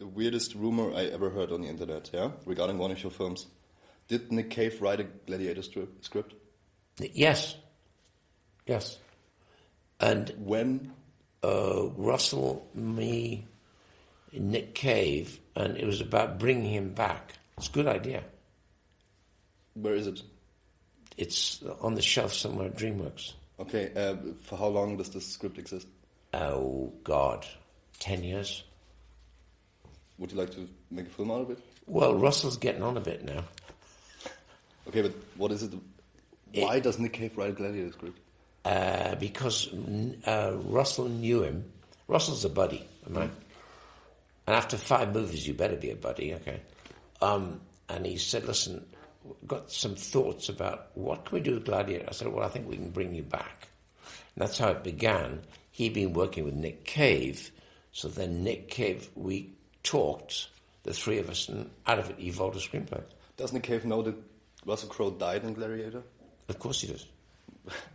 the weirdest rumor I ever heard on the internet, yeah, regarding one of your films. Did Nick Cave write a Gladiator strip, script? Yes. Yes. And When? uh, Russell, me, Nick Cave, and it was about bringing him back. It's a good idea. Where is it? It's on the shelf somewhere at DreamWorks. Okay, uh, for how long does this script exist? Oh, God. Ten years? Would you like to make a film out of it? Well, Russell's getting on a bit now. Okay, but what is it? Why does Nick Cave write a Gladiator script? uh, because uh, Russell knew him. Russell's a buddy of mine. And after five movies, you better be a buddy, okay? Um, and he said, listen, got some thoughts about what can we do with Gladiator? I said, well, I think we can bring you back. And that's how it began. He'd been working with Nick Cave. So then Nick Cave, we talked, the three of us, and out of it evolved a screenplay. Does Nick Cave know that Russell Crowe died in Gladiator? Of course he does.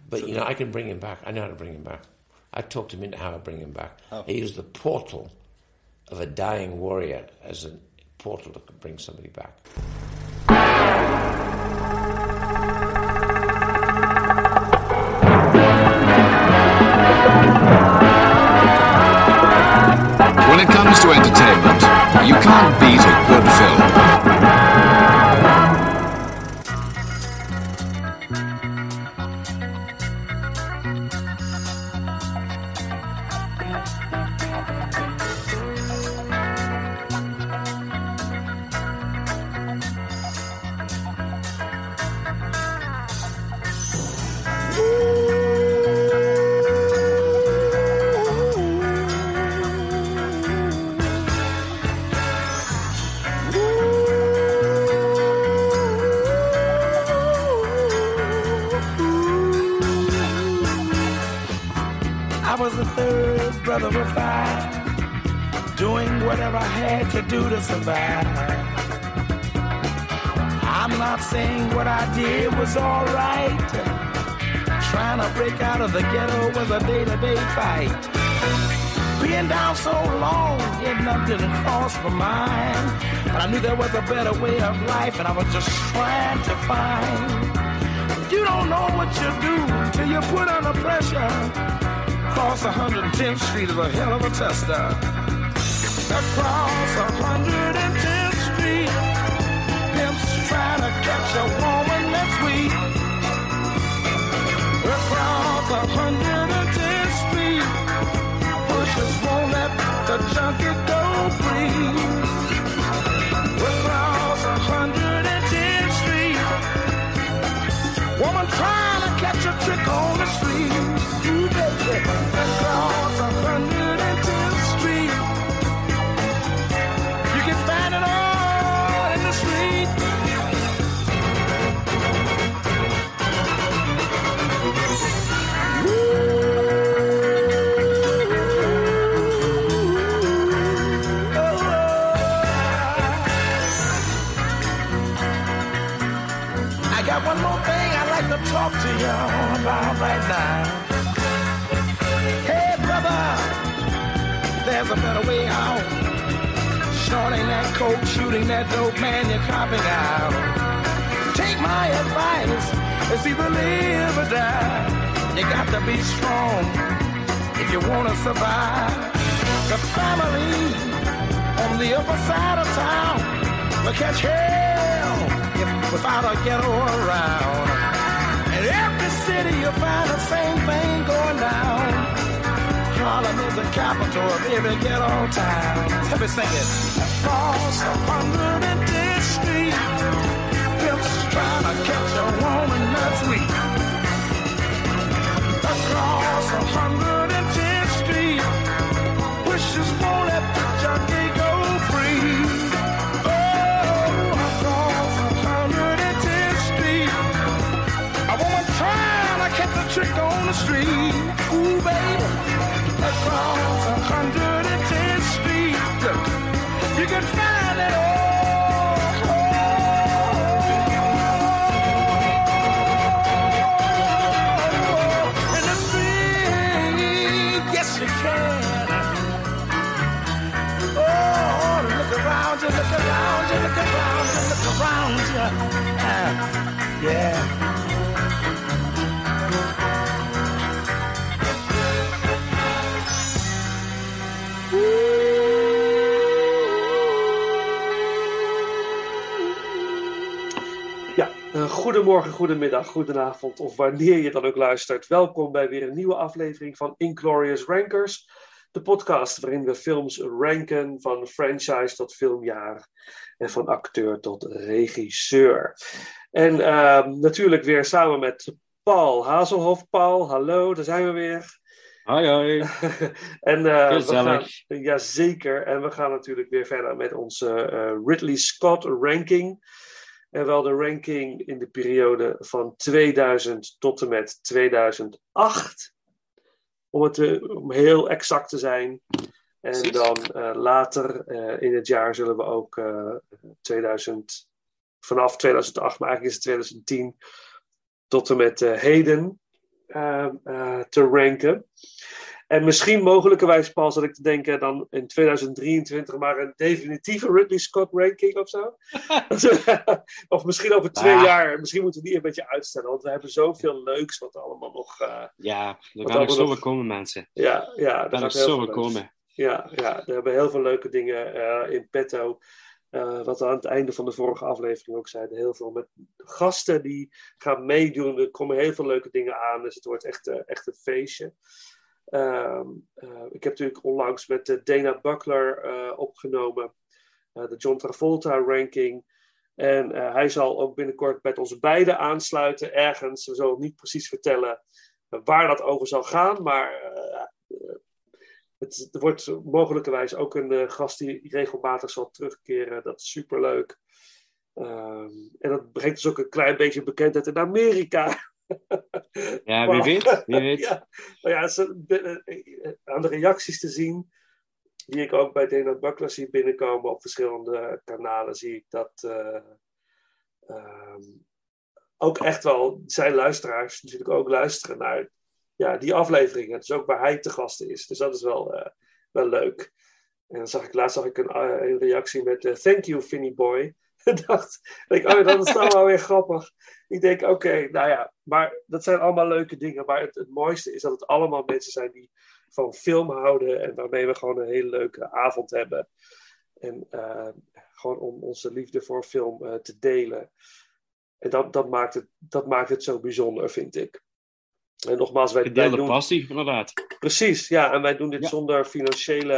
But you know, I can bring him back. I know how to bring him back. I talked him into how to bring him back. How? I use the portal of a dying warrior as a portal that could bring somebody back. When it comes to entertainment, you can't beat a good film. To do to survive. I'm not saying what I did was alright. Trying to break out of the ghetto was a day-to-day fight. Being down so long, getting up didn't cross my mind. But I knew there was a better way of life, and I was just trying to find. You don't know what you do till you're put under pressure. Cross 110th Street is a hell of a tester. Across 110th Street, pimps to catch a woman that's weak. Across 110th Street, pushers won't let the junkie go free. Shooting that dope, man, you're copping out. Take my advice, it's either live or die. You got to be strong if you want to survive. The family on the upper side of town will catch hell if without a ghetto around. In every city you'll find the same thing going down. Harlem is the capital of every ghetto town. Let me sing it. Across 110th Street, pimps trying to catch a woman yeah. Goedemorgen, goedemiddag, goedenavond of wanneer je dan ook luistert. Welkom bij weer een nieuwe aflevering van Inglorious Rankers. De podcast waarin we films ranken van franchise tot filmjaar en van acteur tot regisseur. En ehm, natuurlijk weer samen met Paul Hazelhoff. Paul, hallo, daar zijn we weer. Hoi hoi. en, eh, we gaan, jazeker. En we gaan natuurlijk weer verder met onze eh, Ridley Scott ranking. En wel de ranking in de periode van 2000 tot en met 2008. Om het te- om heel exact te zijn. En dan eh, later eh, in het jaar zullen we ook eh 2000, vanaf 2008, maar eigenlijk is het 2010 tot en met eh, heden eh, eh, te ranken. En misschien mogelijkerwijs, Paul, zat ik te denken, dan in 2023 maar een definitieve Ridley Scott ranking of zo. of misschien over twee Ah. jaar. Misschien moeten we die een beetje uitstellen, want we hebben zoveel leuks wat allemaal nog. eh, Ja, er gaan nog zoveel komen mensen. ja, ja, Er er gaan heel zoveel komen. Ja, ja, we hebben heel veel leuke dingen eh, in petto. Eh, wat we aan het einde van de vorige aflevering ook zeiden. Heel veel met gasten die gaan meedoen. Er komen heel veel leuke dingen aan. Dus het wordt echt, eh, echt een feestje. Ehm, eh, ik heb natuurlijk onlangs met Dana Buckler opgenomen. de John Travolta ranking. En hij zal ook binnenkort met ons beiden aansluiten ergens. We zullen niet precies vertellen waar dat over zal gaan. Maar het, er wordt mogelijkerwijs ook een eh, gast die regelmatig zal terugkeren. Dat is superleuk. Ehm, en dat brengt dus ook een klein beetje bekendheid in Amerika. Ja, wie weet. Wie weet. Ja, maar eh, aan de reacties te zien, die ik ook bij Dana Buckler zie binnenkomen op verschillende kanalen, zie ik dat eh, ehm, ook echt wel zijn luisteraars natuurlijk ook luisteren naar ja, die afleveringen. Dus ook waar hij te gast is. Dus dat is wel, eh, wel leuk. En dan zag ik laatst zag ik een, eh, reactie met eh, Thank you, Finny Boy. Dacht, ik, oh, dat is dan wel weer grappig. Ik denk, oké, nou ja, maar dat zijn allemaal leuke dingen. Maar het, mooiste is dat het allemaal mensen zijn die van film houden en waarmee we gewoon een hele leuke avond hebben. En gewoon om onze liefde voor film te delen. En dat, dat, maakt het, dat maakt het zo bijzonder, vind ik. En nogmaals, wij, doen, passie, inderdaad. Precies, ja. En wij doen dit Ja. zonder financiële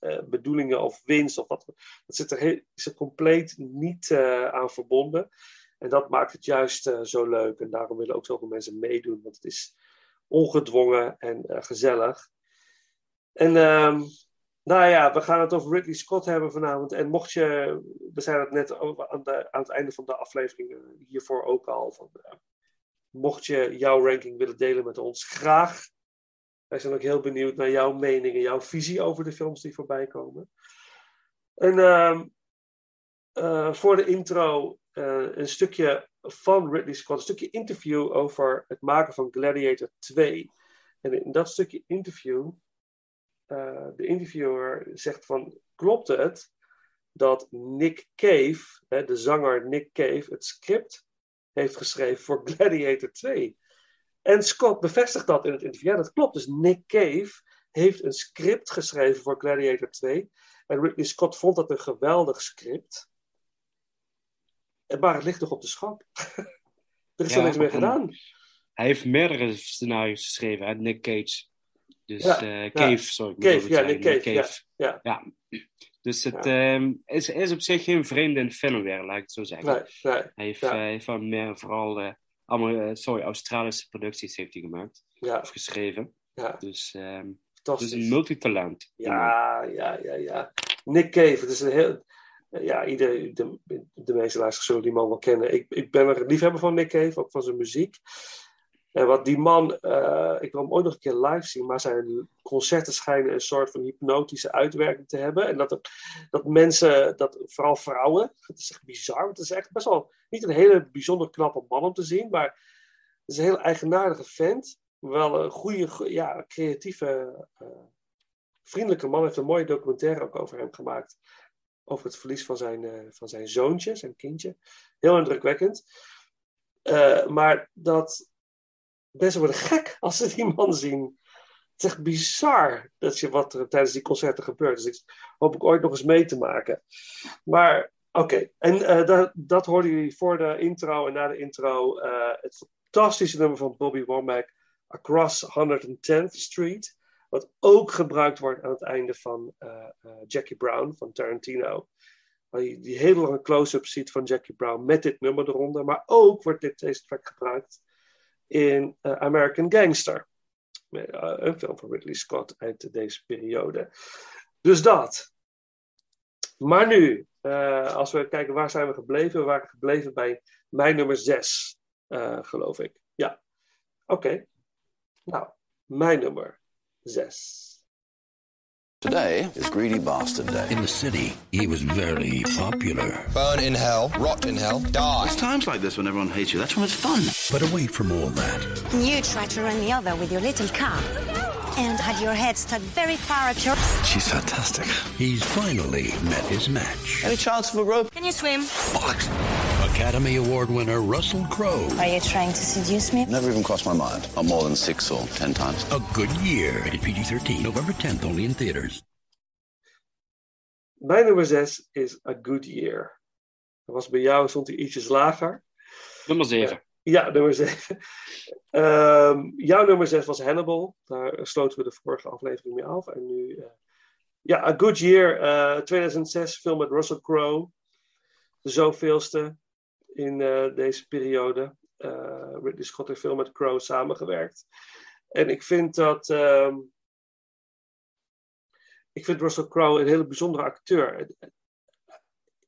eh, eh, bedoelingen of winst. Of wat. Dat zit er heel, is er compleet niet eh, aan verbonden. En dat maakt het juist eh, zo leuk. En daarom willen ook zoveel mensen meedoen. Want het is ongedwongen en eh, gezellig. En ehm, nou ja, we gaan het over Ridley Scott hebben vanavond. En mocht je, we zeiden het net over aan, de, aan het einde van de aflevering eh, hiervoor ook al. Van, eh, mocht je jouw ranking willen delen met ons, graag. Wij zijn ook heel benieuwd naar jouw mening en jouw visie over de films die voorbij komen. En ehm, eh, voor de intro eh, een stukje van Ridley Scott, een stukje interview over het maken van Gladiator 2. En in dat stukje interview, eh, de interviewer zegt van, klopt het dat Nick Cave, hè, de zanger Nick Cave, het script heeft geschreven voor Gladiator 2? En Scott bevestigt dat in het interview. Ja, dat klopt. Dus Nick Cave heeft een script geschreven voor Gladiator 2. En Ridley Scott vond dat een geweldig script. Maar het ligt nog op de schap. er is Ja, er niks mee op een- gedaan. Hij heeft meerdere scenario's geschreven, hè? Nick Cage. Dus Ja, eh, Cave, sorry. Cave, ja, Nick Cave, ja, ja. Dus het ehm, is, is op zich geen vreemde in filmwereld, laat ik het zo zeggen. Nee, nee. Hij heeft, Ja. eh, heeft wel meer, vooral eh, allemaal, eh, sorry, Australische producties heeft hij gemaakt. Ja, Of geschreven. ja. Dus, ehm dus een multitalent. Ja, ja, ja, ja. Nick Cave, het is een heel. Ja, iedereen, de, de meeste luisteraars zullen die man wel kennen. Ik, ik ben een liefhebber van Nick Cave, ook van zijn muziek. En wat die man, eh, ik wil hem ooit nog een keer live zien, maar zijn concerten schijnen een soort van hypnotische uitwerking te hebben. En dat, er- dat mensen, dat, vooral vrouwen, het is echt bizar. Het is echt best wel niet een hele bijzonder knappe man om te zien, maar het is een heel eigenaardige vent. Wel een goede, go- ja, creatieve, eh, vriendelijke man. heeft een mooie documentaire ook over hem gemaakt. over het verlies van zijn, eh, van zijn zoontje, zijn kindje. Heel indrukwekkend. Maar dat mensen worden gek als ze die man zien. Het is echt bizar dat je wat er tijdens die concerten gebeurt. Dus ik hoop ik ooit nog eens mee te maken. Maar oké, en eh, dat, dat hoorden jullie voor de intro en na de intro. eh, het fantastische nummer van Bobby Womack, Across 110th Street. Wat ook gebruikt wordt aan het einde van eh, Jackie Brown van Tarantino. Waar je die hele lange close-up ziet van Jackie Brown met dit nummer eronder. Maar ook wordt dit, deze track gebruikt in eh, American Gangster. Eh, een film van Ridley Scott uit deze periode. Dus dat. Maar nu, eh, als we kijken waar zijn we gebleven. We waren gebleven bij mijn nummer 6, geloof ik. Ja, oké. Nou, mijn nummer 6. Today is Greedy Bastard Day. In the city, he was very popular. Burn in hell, rot in hell, die. It's times like this when everyone hates you. That's when it's fun. But away from all that, You tried to run me over with your little car and had your head stuck very far up your. she's fantastic. He's finally met his match. Any chance of a rope? Can you swim? Bollocks. Academy Award winner Russell Crowe. Are you trying to seduce me? Never even crossed my mind. Not more than six or ten times. A good year. Rated PG-13. November 10th, only in theaters. Mijn nummer 6 is A Good Year. Dat was bij jou, stond hij ietsjes lager. Nummer 7. Ja, nummer 7. Ehm, jouw nummer 6 was Hannibal. Daar sloten we de vorige aflevering mee af. En nu, eh, ja, A Good Year, eh, 2006, film met Russell Crowe. De zoveelste in eh, deze periode. Eh, Ridley Scott heeft veel met Crowe samengewerkt. En ik vind dat. ehm, ik vind Russell Crowe een hele bijzondere acteur.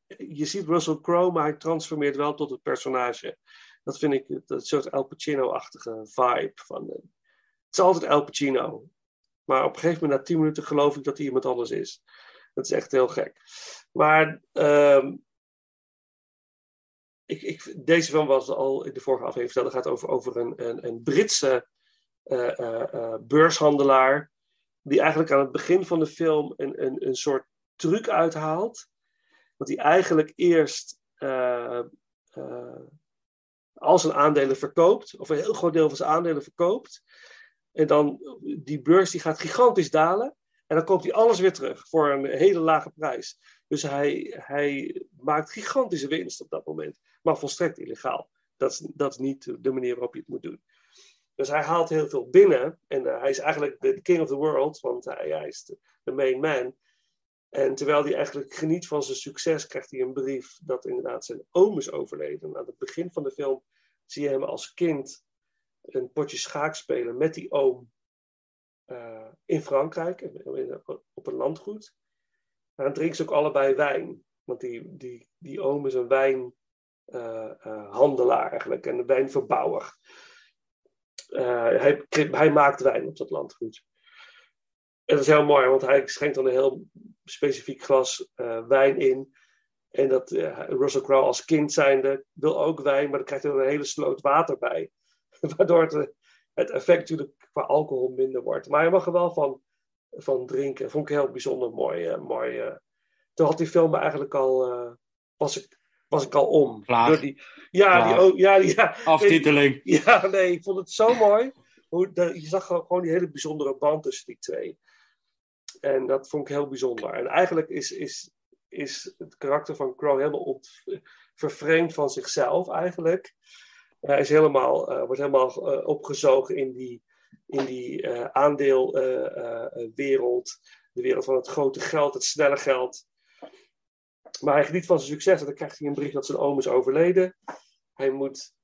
Je ziet Russell Crowe, maar hij transformeert wel tot het personage. Dat vind ik dat soort Al Pacino-achtige vibe. Van, het is altijd Al Pacino. Maar op een gegeven moment, na tien minuten, geloof ik dat hij iemand anders is. Dat is echt heel gek. Maar ehm, ik, ik, deze film was al in de vorige aflevering verteld. Het gaat over, over een, een, een Britse eh, eh, eh, beurshandelaar. Die eigenlijk aan het begin van de film een, een, een soort truc uithaalt. Dat hij eigenlijk eerst eh, al zijn aandelen verkoopt. Of een heel groot deel van zijn aandelen verkoopt. En dan die beurs die gaat gigantisch dalen. En dan koopt hij alles weer terug voor een hele lage prijs. Dus hij, hij maakt gigantische winst op dat moment. Maar volstrekt illegaal. Dat is, dat niet de manier waarop je het moet doen. Dus hij haalt heel veel binnen. En eh, hij is eigenlijk de king of the world. Want hij, is de, main man. En terwijl hij eigenlijk geniet van zijn succes, krijgt hij een brief dat inderdaad zijn oom is overleden. Aan het begin van de film zie je hem als kind een potje schaak spelen met die oom eh, in Frankrijk, op een landgoed. En dan drinken ze ook allebei wijn. Want die, die, die oom is een wijnhandelaar eigenlijk en een wijnverbouwer. Eh, hij, hij maakt wijn op dat landgoed. En dat is heel mooi, want hij schenkt dan een heel specifiek glas eh, wijn in. En dat eh, Russell Crowe als kind zijnde wil ook wijn, maar dan krijgt hij er een hele sloot water bij. Waardoor het, eh, het effect natuurlijk qua alcohol minder wordt. Maar hij mag er wel van, van drinken. Vond ik heel bijzonder mooi. eh, mooi eh. Toen had die film eigenlijk al, eh, was, ik, was ik al om. Klaar. Door die, ja, die, Klaar. ja, ja, Aftiteling. ja, nee, ik vond het zo mooi. Hoe, de- je zag gewoon die hele bijzondere band tussen die twee. En dat vond ik heel bijzonder. En eigenlijk is, is, is het karakter van Crow helemaal vervreemd van zichzelf eigenlijk. Hij is helemaal, eh, wordt helemaal eh, opgezogen in die, in die eh, aandeelwereld. de wereld van het grote geld, het snelle geld. Maar hij geniet van zijn succes en dan krijgt hij een brief dat zijn oom is overleden. Hij moet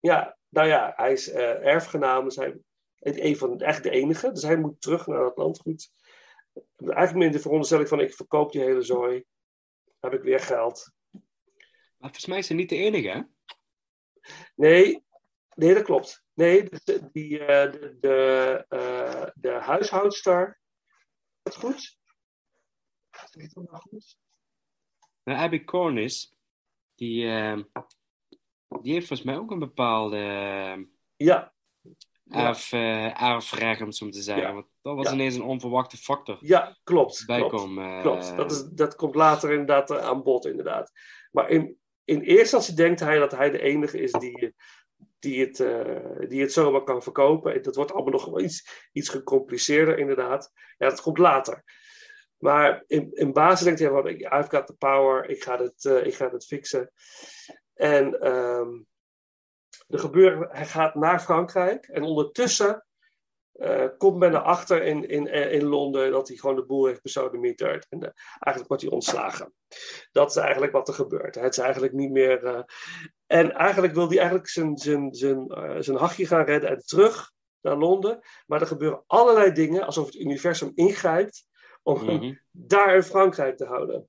ja, nou ja, hij is eh, erfgenaam. Dus hij een van, eigenlijk de enige. Dus hij moet terug naar dat landgoed. Eigenlijk meer de veronderstelling van ik verkoop die hele zooi. Dan heb ik weer geld. Maar volgens mij is hij niet de enige, hè? Nee, nee dat klopt. Nee, de, die, eh, de, de, eh, de huishoudster. Is dat goed? Zeg ik dat nou goed? Nou, Abby Cornish, die, eh, die heeft volgens mij ook een bepaalde... eh, Ja, erf, eh, erfrecht, om te zeggen. Ja. Want dat was Ja. ineens een onverwachte factor. Ja, klopt. Klopt, eh, klopt. Dat, is, dat komt later inderdaad eh, aan bod, inderdaad. Maar in, in eerste instantie denkt hij dat hij de enige is die, die, het, eh, die het zomaar kan verkopen. En dat wordt allemaal nog wel iets, iets gecompliceerder, inderdaad. Ja, dat komt later. Maar in, in basis denkt hij van, I've got the power, ik ga het, eh, ik ga het fixen. En ehm, er gebeurt, hij gaat naar Frankrijk en ondertussen eh, komt men erachter in, in, eh, in Londen dat hij gewoon de boel heeft besodemieterd. En eigenlijk wordt hij ontslagen. Dat is eigenlijk wat er gebeurt. Het is eigenlijk niet meer. en eigenlijk wil hij eigenlijk zijn, zijn, zijn, zijn hachje gaan redden en terug naar Londen. Maar er gebeuren allerlei dingen alsof het universum ingrijpt om Mhm. daar in Frankrijk te houden.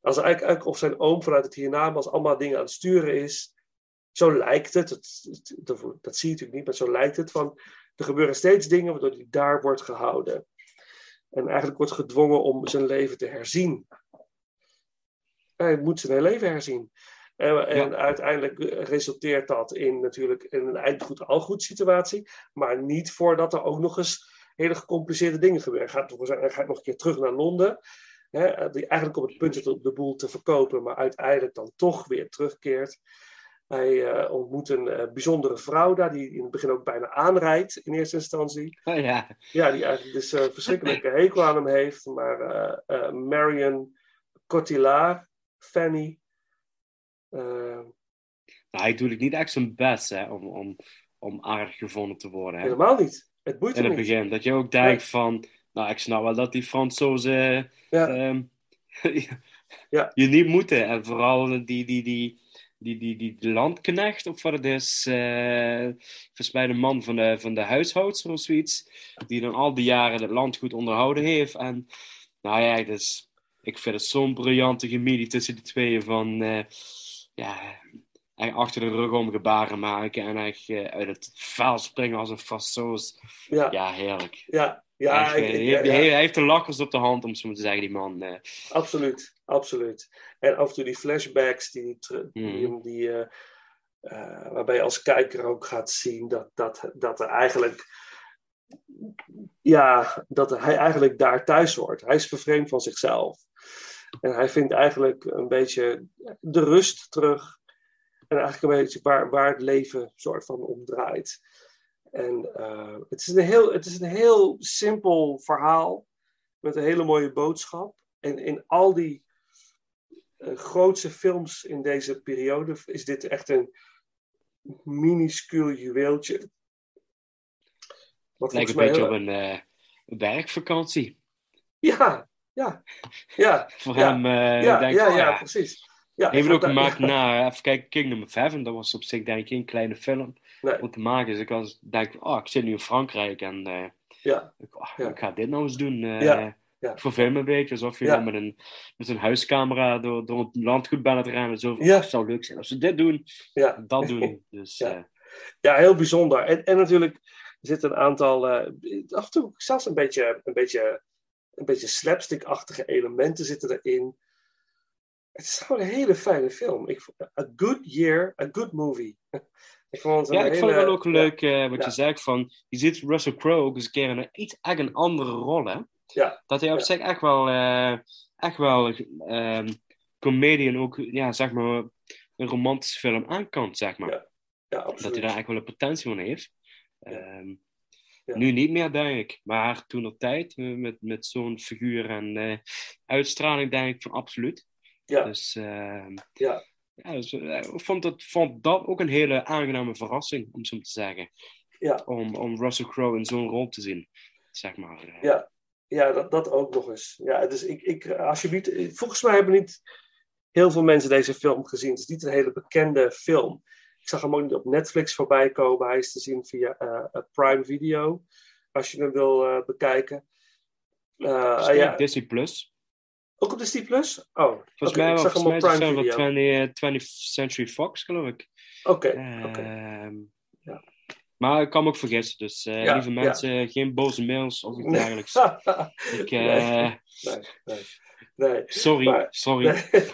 Als eigenlijk, of zijn oom vanuit het hiernamaals allemaal dingen aan het sturen is. Zo lijkt het. het, het- dat, dat zie je natuurlijk niet, maar zo lijkt het. Van, er gebeuren steeds dingen waardoor hij daar wordt gehouden. En eigenlijk wordt gedwongen om zijn leven te herzien. Hij moet zijn hele leven herzien. En, en uiteindelijk resulteert dat in natuurlijk in een eindgoed al goed situatie. Maar niet voordat er ook nog eens hele gecompliceerde dingen gebeuren. Hij gaat, hij gaat nog een keer terug naar Londen. Hè, die eigenlijk op het punt zit om de boel te verkopen, maar uiteindelijk dan toch weer terugkeert. Hij eh, ontmoet een eh, bijzondere vrouw daar, die in het begin ook bijna aanrijdt in eerste instantie. Oh, ja. Ja, die eigenlijk dus een verschrikkelijke hekel aan hem heeft. Maar eh, eh, Marion Cotillard, Fanny. eh, Nou, hij doet niet echt zijn best hè, om, om, om aardig gevonden te worden. Hè. helemaal niet. Het boeit In het niet. begin. Dat je ook denkt van... Nou, ik snap wel dat die Fransozen... ehm, Ja. je niet moeten. En vooral die, die, die, die, die, die, die landknecht, of wat het is... volgens mij de man van de, van de huishoudster of zoiets. Die dan al die jaren het land goed onderhouden heeft. En nou ja, dus, ik vind het zo'n briljante chemie tussen die tweeën van... eh, ja, eigenlijk achter de rug om gebaren maken en eh, uit het vuil springen als een fassoos. Ja. ja, heerlijk. Ja, ja, Echt, ik- eh, ik- hij, ja, hij- ja. hij heeft de lakkers op de hand, om zo maar te zeggen, die man. eh. Absoluut, absoluut. En af en toe die flashbacks die, die, die, eh, eh, waarbij je als kijker ook gaat zien dat, dat, dat er eigenlijk ja, dat hij eigenlijk daar thuis hoort. Hij is vervreemd van zichzelf. En hij vindt eigenlijk een beetje de rust terug. En eigenlijk een beetje waar, waar het leven soort van om draait. En eh, het, is een heel, het is een heel simpel verhaal. Met een hele mooie boodschap. En in al die eh, grootste films in deze periode is dit echt een minuscuul juweeltje. Wat Lijkt een beetje op een eh, werkvakantie. Ja, ja, ja. Voor ja, hem, ja, denk ik, ja, oh ja, ja. precies. Ja, Heeft ook gemaakt na, even kijken, Kingdom of Heaven. Dat was op zich denk ik geen kleine film om te maken. Dus ik was, denk, oh, ik zit nu in Frankrijk en eh, Ja. ik, oh, ik ga dit nou eens doen. eh Ja, ja. Verveel me een beetje, alsof je Ja. dan met een, met een huiscamera door, door het landgoed bijna te rennen. Zo Ja. oh, het zou leuk zijn als ze dit doen, Ja. dat doen. Dus, Ja. eh, Ja, heel bijzonder. En, en natuurlijk zitten een aantal, af en toe zelfs een beetje, een beetje, een beetje slapstick-achtige elementen zitten erin. Het is gewoon een hele fijne film. Ik, vond- a good year, a good movie. ik vond het ja, ik vond het wel ook leuk eh, wat Ja. je zei van, je ziet Russell Crowe ook eens een keer in een iets echt een andere rol, hè? Ja. Dat hij op zich echt wel, eh, echt wel ehm comedian ook, ja, zeg maar, een romantische film aan kan, zeg maar. Ja, Dat hij daar echt wel een potentie van heeft. Ehm, Ja. Nu niet meer, denk ik. Maar toen op tijd, eh, met, met zo'n figuur en uitstraling, denk ik van absoluut. Ja. Dus, ehm, Ja. ja, dus, eh, ik vond dat, vond dat ook een hele aangename verrassing, om zo te zeggen. Ja. Om, om Russell Crowe in zo'n rol te zien, zeg maar. eh. Ja, ja dat, dat ook nog eens. Ja, dus ik, ik, als je niet, volgens mij hebben niet heel veel mensen deze film gezien. Het is niet een hele bekende film. Ik zag hem ook niet op Netflix voorbij komen. Hij is te zien via eh, Prime Video, als je hem wil bekijken. Eh, het ja, Disney Plus. Ook op Disney Plus? Oh, Volgens mij, ik zag hem volgens op mij is het Prime film van Video. 20, eh, 20th Century Fox, geloof ik. Oké. Ehm, Ja. Maar ik kan me ook vergissen. Dus eh, Ja, lieve ja. mensen, geen boze mails of iets dergelijks. ik, Nee. eh, Nee, nee. Nee. Sorry, Maar- sorry.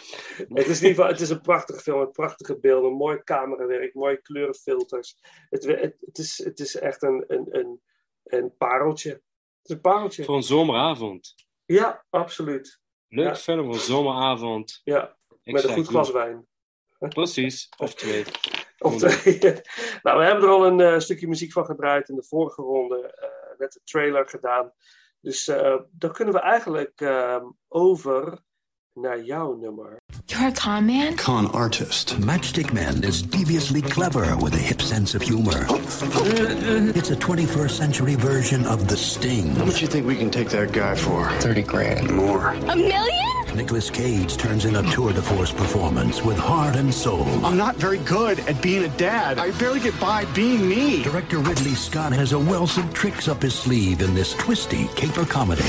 Het is in ieder het is een prachtige film, met prachtige beelden, mooi camerawerk, mooie kleurenfilters. Het, het, het, is, het is echt een, een, een, een pareltje. Het is een pareltje. Voor een zomeravond. Ja, absoluut. Leuk Ja. film voor zomeravond. Ja, Ik met een goed glas wijn. Precies, of twee. Of twee. nou, we hebben er al een eh, stukje muziek van gedraaid in de vorige ronde. eh, net de trailer gedaan. Dus eh, dan kunnen we eigenlijk eh, over naar jouw nummer. You're a con man? Con artist. Matchstick Man is deviously clever with a hip sense of humor. It's a 21st century version of The Sting. How much you think we can take that guy for? 30 grand. More. A million? Nicolas Cage turns in a tour de force performance with heart and soul. I'm not very good at being a dad. I barely get by being me. Director Ridley Scott has a wealth of tricks up his sleeve in this twisty caper comedy.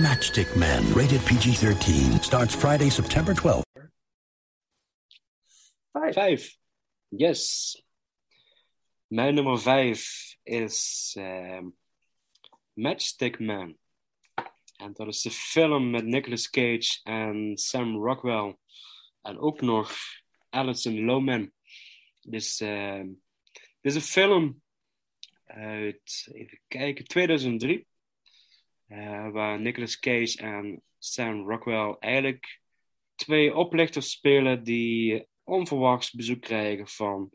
Matchstick Man, rated PG 13, starts Friday, September 12th. Vijf. Vijf. Yes. Mijn nummer vijf is ehm, Matchstick Man. En dat is de film met Nicolas Cage en Sam Rockwell. En ook nog Alison Lohman. Dus ehm, dit is een film uit, even kijken, 2003. eh, waar Nicolas Cage en Sam Rockwell eigenlijk twee oplichters spelen die onverwachts bezoek krijgen van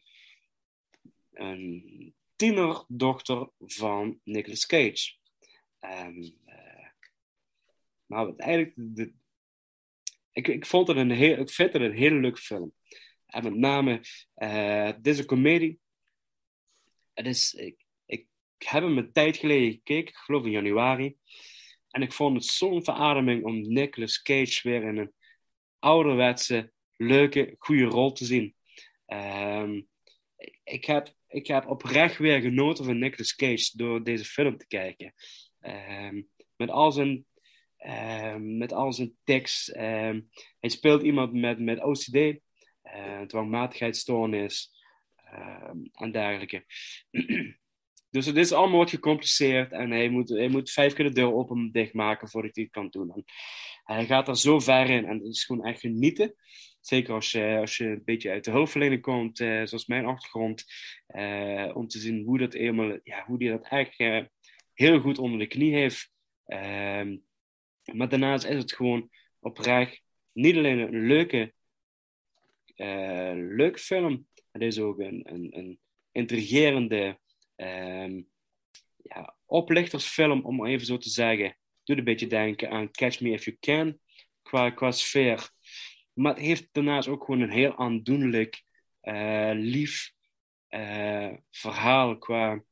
een tienerdochter van Nicolas Cage. En, nou, het eigenlijk, ik, ik, vond het een heel, ik vind het een hele leuke film. En met name, dit is een komedie. Het is, ik, ik heb hem een tijd geleden gekeken, ik geloof in januari. En ik vond het zo'n verademing om Nicolas Cage weer in een ouderwetse, leuke, goede rol te zien. Ehm, ik, heb, ik heb oprecht weer genoten van Nicolas Cage door deze film te kijken. Ehm, met al zijn, met al zijn tics. ehm, hij speelt iemand met, met OCD, uh, dwangmatigheidsstoornis ehm, en dergelijke. Dus het is allemaal wat gecompliceerd en hij moet, hij moet vijf keer de deur open en dichtmaken voordat hij het kan doen. En hij gaat er zo ver in en het is gewoon echt genieten. Zeker als je, als je een beetje uit de hulpverlening komt, eh, zoals mijn achtergrond, eh, om te zien hoe dat ja, hoe die dat eigenlijk eh, heel goed onder de knie heeft. Maar daarnaast is het gewoon oprecht niet alleen een leuke, eh, leuke film, het is ook een, een, een intrigerende ehm, ja, oplichtersfilm, om even zo te zeggen. Doet een beetje denken aan Catch Me If You Can, qua, qua sfeer. Maar het heeft daarnaast ook gewoon een heel aandoenlijk, eh, lief eh, verhaal qua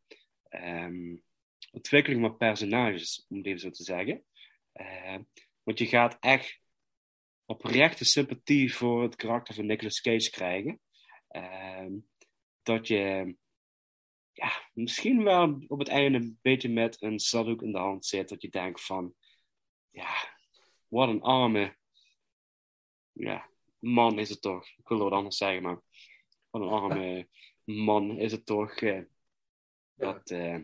ehm, ontwikkeling van personages, om het even zo te zeggen. Eh, want je gaat echt oprechte sympathie voor het karakter van Nicolas Cage krijgen. Ehm, dat je ja, misschien wel op het einde een beetje met een zaddoek in de hand zit. Dat je denkt van, ja, wat een arme ja, man is het toch. Ik wil wat anders zeggen, maar wat een arme man is het toch. eh, dat, eh,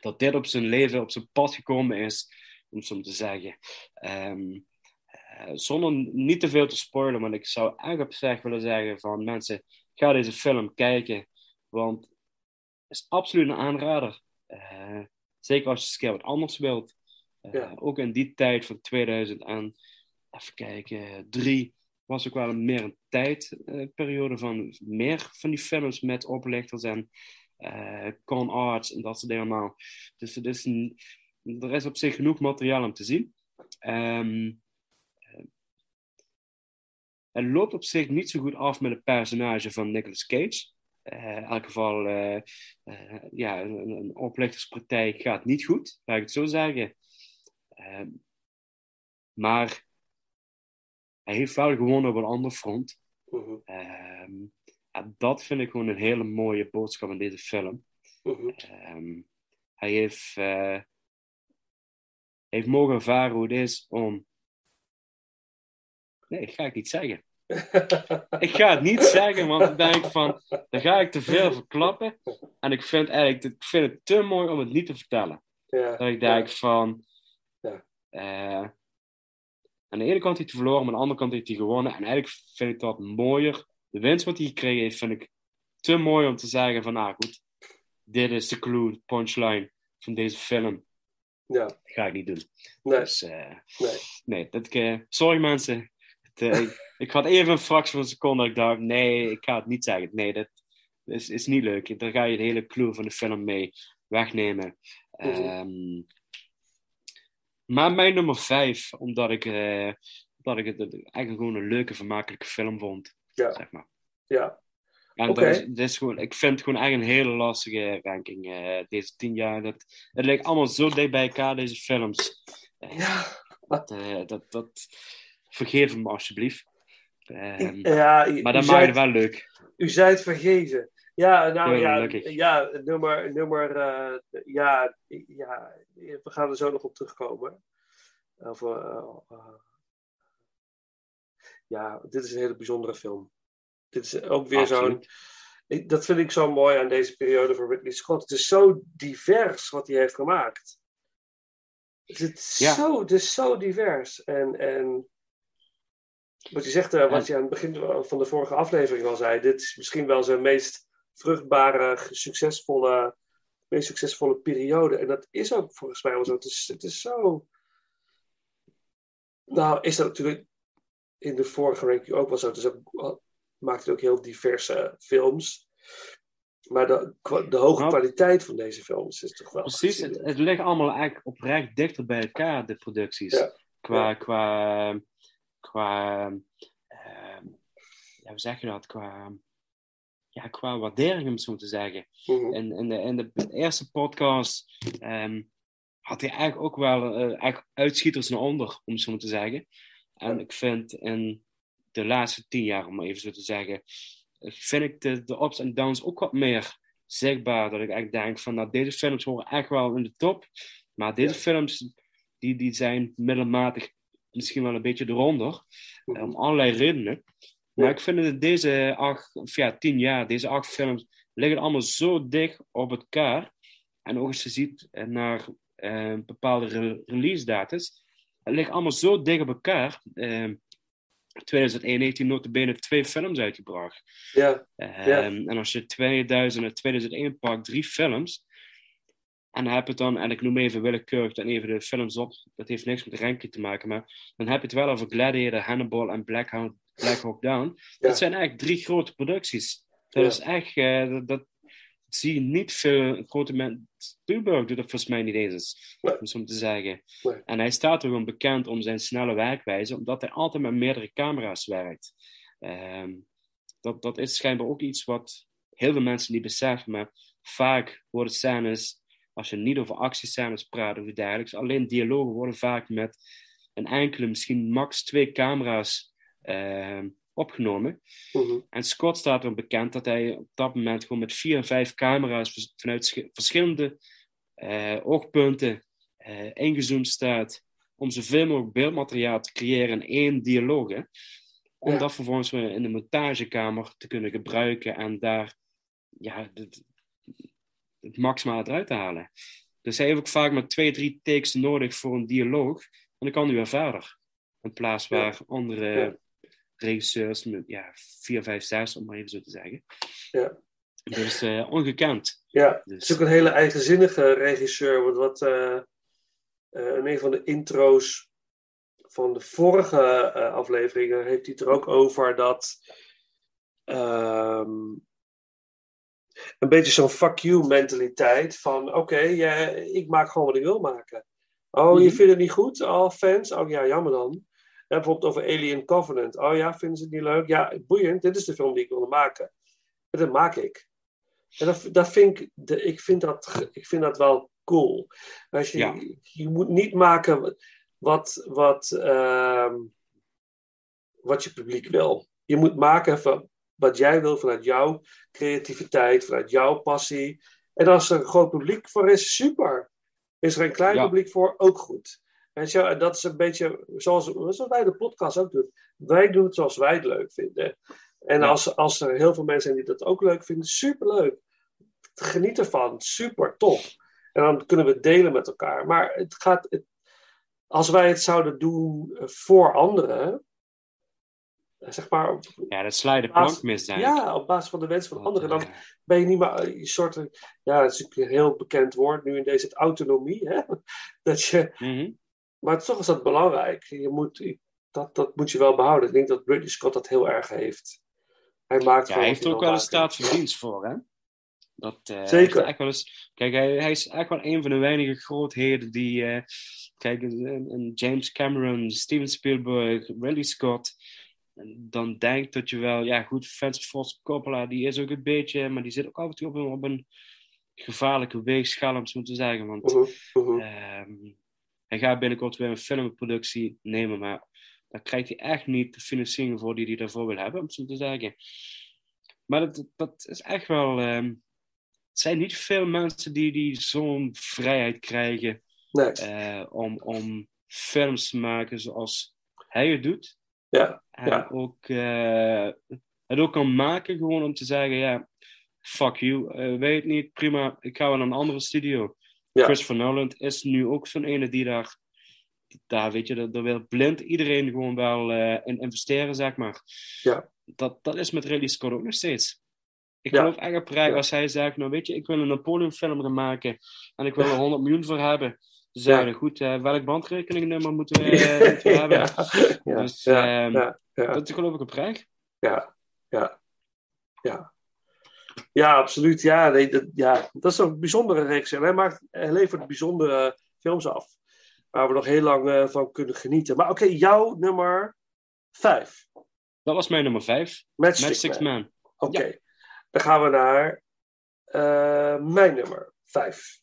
dat dit op zijn leven, op zijn pad gekomen is, om het zo te zeggen. Ehm, eh, zonder niet te veel te spoilen, want ik zou eigenlijk op zich willen zeggen van mensen, ga deze film kijken, want het is absoluut een aanrader. Eh, zeker als je eens een keer wat anders wilt. Eh, Ja. Ook in die tijd van 2000 en even kijken, drie was ook wel een meer een tijdperiode van meer van die films met oplichters en con arts en dat soort dingen allemaal. Dus het is een, er is op zich genoeg materiaal om te zien. Eh, het loopt op zich niet zo goed af met het personage van Nicolas Cage. Eh, in elk geval, eh, ja, een, een oplichterspraktijk gaat niet goed, laat ik het zo zeggen. Ehm, maar hij heeft wel gewonnen op een ander front. Mhm. Ehm, en dat vind ik gewoon een hele mooie boodschap in deze film. Mhm. Hij heeft, heeft mogen ervaren hoe het is om. Nee, dat ga ik niet zeggen. ik ga het niet zeggen, want dan denk ik van, dan ga ik te veel verklappen. En ik vind, eigenlijk, ik vind het te mooi om het niet te vertellen. Ja, Dat ik ja. denk van, Ja. eh, Aan de ene kant heeft hij verloren, maar aan de andere kant heeft hij gewonnen. En eigenlijk vind ik dat mooier. De winst wat hij gekregen heeft, vind ik te mooi om te zeggen van, ah goed, dit is de clue, de punchline van deze film. Ja. Dat ga ik niet doen. Nee. Dus, eh, Nee. nee, dat, eh, sorry mensen. Het, eh, ik, ik had even een fractie van een seconde dat ik dacht, nee, ik ga het niet zeggen. Nee, dat is, is niet leuk. Dan ga je de hele clue van de film mee wegnemen. Ehm, maar mijn nummer vijf, omdat ik, omdat ik het eigenlijk gewoon een leuke, vermakelijke film vond. Ja. Zeg maar. Ja. En dat is, dat is gewoon, ik vind het gewoon echt een hele lastige ranking, eh, deze tien jaar. Dat, het lijkt allemaal zo dicht bij elkaar, deze films. Eh, Ja. Dat, eh, dat, dat, vergeef hem alsjeblieft. Ehm, Ja, u- maar dat maakt het wel leuk. U zei het vergeven. Ja, nou Ja, ja, nummer, nummer ja, ja, we gaan er zo nog op terugkomen. Of, ja, dit is een hele bijzondere film. Dit is ook weer zo'n. Dat vind ik zo mooi aan deze periode van Ridley Scott. Het is zo divers wat hij heeft gemaakt. Het is, Ja. zo, het is zo divers. En, en wat je zegt, eh, wat je aan het begin van de vorige aflevering al zei, dit is misschien wel zijn meest vruchtbare, succesvolle, meest succesvolle periode. En dat is ook volgens mij wel zo. Het is, het is zo. Nou, is dat natuurlijk in de vorige ranking ook wel zo. Het is ook, maakt ook heel diverse films. Maar de, de hoge Nou, kwaliteit van deze films is toch wel. Precies, het, het ligt allemaal eigenlijk oprecht dichter bij elkaar, de producties. Ja. Qua, Ja. qua, qua, ehm, ja, hoe zeg je dat? Qua, ja, qua waardering, om het zo te zeggen. Mhm. In, in, de, in de eerste podcast ehm, had hij eigenlijk ook wel eh, eigenlijk uitschieters naar onder, om het zo te zeggen. En ik vind in de laatste tien jaar, om maar even zo te zeggen, vind ik de, de ups en downs ook wat meer zichtbaar. Dat ik eigenlijk denk van, nou, deze films horen echt wel in de top. Maar deze films, die, die zijn middelmatig misschien wel een beetje eronder. eh, Om allerlei redenen. Maar ik vind dat deze acht, of ja, tien jaar, deze acht films, liggen allemaal zo dicht op elkaar. En ook als je ziet naar eh, bepaalde re- release datas, het ligt allemaal zo dicht op elkaar. Eh, 2001 heeft hij notabene twee films uitgebracht. Ja, Ehm, ja. En als je 2000 en 2001 pakt, drie films. En dan heb je het dan, en ik noem even willekeurig dan even de films op. Dat heeft niks met ranking te maken, maar dan heb je het wel over Gladiator, Hannibal en Black Hawk, Black Hawk Down. Dat zijn eigenlijk drie grote producties. Dat is echt, eh, dat, dat zie niet veel grote mensen. Spielberg doet dat volgens mij niet eens, om zo te zeggen. Nee. En hij staat er gewoon bekend om zijn snelle werkwijze, omdat hij altijd met meerdere camera's werkt. Ehm, dat, dat is schijnbaar ook iets wat heel veel mensen niet beseffen, maar vaak worden scènes, als je niet over actiescènes praat of dergelijks, alleen dialogen worden vaak met een enkele, misschien max twee camera's ehm, opgenomen. Mhm. En Scott staat er bekend dat hij op dat moment gewoon met vier, vijf camera's vanuit sch- verschillende eh, oogpunten eh, ingezoomd staat om zoveel mogelijk beeldmateriaal te creëren in één dialoog. hè. Om Ja. dat vervolgens weer in de montagekamer te kunnen gebruiken en daar ja, het, het maximale eruit te halen. Dus hij heeft ook vaak maar twee, drie takes nodig voor een dialoog. En dan kan hij weer verder. In plaats Ja. waar andere. Regisseurs met ja, vier, vijf, zes, om maar even zo te zeggen. Ja. Dus eh, ongekend. Ja, Dus- het is ook een hele eigenzinnige regisseur. Want wat eh, eh, in een van de intro's van de vorige eh, afleveringen heeft hij het er ook over dat ehm, een beetje zo'n fuck you mentaliteit van oké, ja, ik maak gewoon wat ik wil maken. Oh, je Mhm. vindt het niet goed? Oh, fans? Oh ja, jammer dan. Ja, bijvoorbeeld over Alien Covenant. Oh ja, vinden ze het niet leuk? Ja, boeiend. Dit is de film die ik wilde maken. En dat maak ik. En dat, dat vind ik, de, ik, vind dat, ik vind dat wel cool. Als je, Ja. je moet niet maken wat, wat, ehm, wat je publiek wil. Je moet maken van wat jij wil vanuit jouw creativiteit, vanuit jouw passie. En als er een groot publiek voor is, super. Is er een klein Ja. publiek voor, ook goed. En zo, dat is een beetje zoals, zoals wij de podcast ook doen. Wij doen het zoals wij het leuk vinden. En Ja. als, als er heel veel mensen zijn die dat ook leuk vinden, superleuk. Geniet ervan, super tof. En dan kunnen we het delen met elkaar. Maar het gaat, het- als wij het zouden doen eh, voor anderen, eh, zeg maar. Ja, dat je de plank mis, eh, Ja, op basis van de wens van anderen. Dan ben je niet meer eh, een soort. eh, Ja, dat is natuurlijk een heel bekend woord nu in deze autonomie. Hè? Dat je, Mhm. Maar toch is dat belangrijk. Je moet, dat, dat moet je wel behouden. Ik denk dat Ridley Scott dat heel erg heeft. Hij maakt Ja, hij heeft er ook wel een staat van dienst voor, hè? Dat, eh, Zeker. echt wel eens, kijk, hij, hij is echt wel een van de weinige grootheden die. eh, kijk, een, James Cameron, Steven Spielberg, Ridley Scott. Dan denk dat je wel, ja, goed, Francis Ford Coppola, die is ook een beetje, maar die zit ook af en toe op een, op een gevaarlijke weegschaal, om het zo te zeggen. Want Mhm, mhm. ehm, hij gaat binnenkort weer een filmproductie nemen, maar daar krijgt hij echt niet de financiering voor die hij daarvoor wil hebben, om zo te zeggen. Maar dat, dat is echt wel. ehm, het zijn niet veel mensen die, die zo'n vrijheid krijgen Nee. eh, om, om films te maken zoals hij het doet. Ja, En ja. ook, eh, het ook kan maken, gewoon om te zeggen: ja, fuck you, eh, weet niet, prima, ik ga wel naar een andere studio. Ja. Christopher Nolan is nu ook zo'n ene die daar, daar weet je, daar, daar wil blind iedereen gewoon wel eh, in investeren, zeg maar. Ja. Dat, dat is met Ridley Scott ook nog steeds. Ik Ja. geloof echt Ja. als hij zegt, nou weet je, ik wil een Napoleon film gaan maken en ik wil er 100 miljoen voor hebben. Ze zeiden, goed, eh, welk bandrekeningnummer moeten we, eh, moeten we hebben? Dus ja. dat geloof ik oprecht. Ja, ja, ja. Ja, absoluut. Ja, nee, dat, ja, dat is een bijzondere reeks. En hij, maakt, hij levert bijzondere films af. Waar we nog heel lang eh, van kunnen genieten. Maar oké, jouw nummer vijf. Dat was mijn nummer 5. Matchstick Matchstick Man. Man. Oké, dan gaan we naar eh, mijn nummer vijf.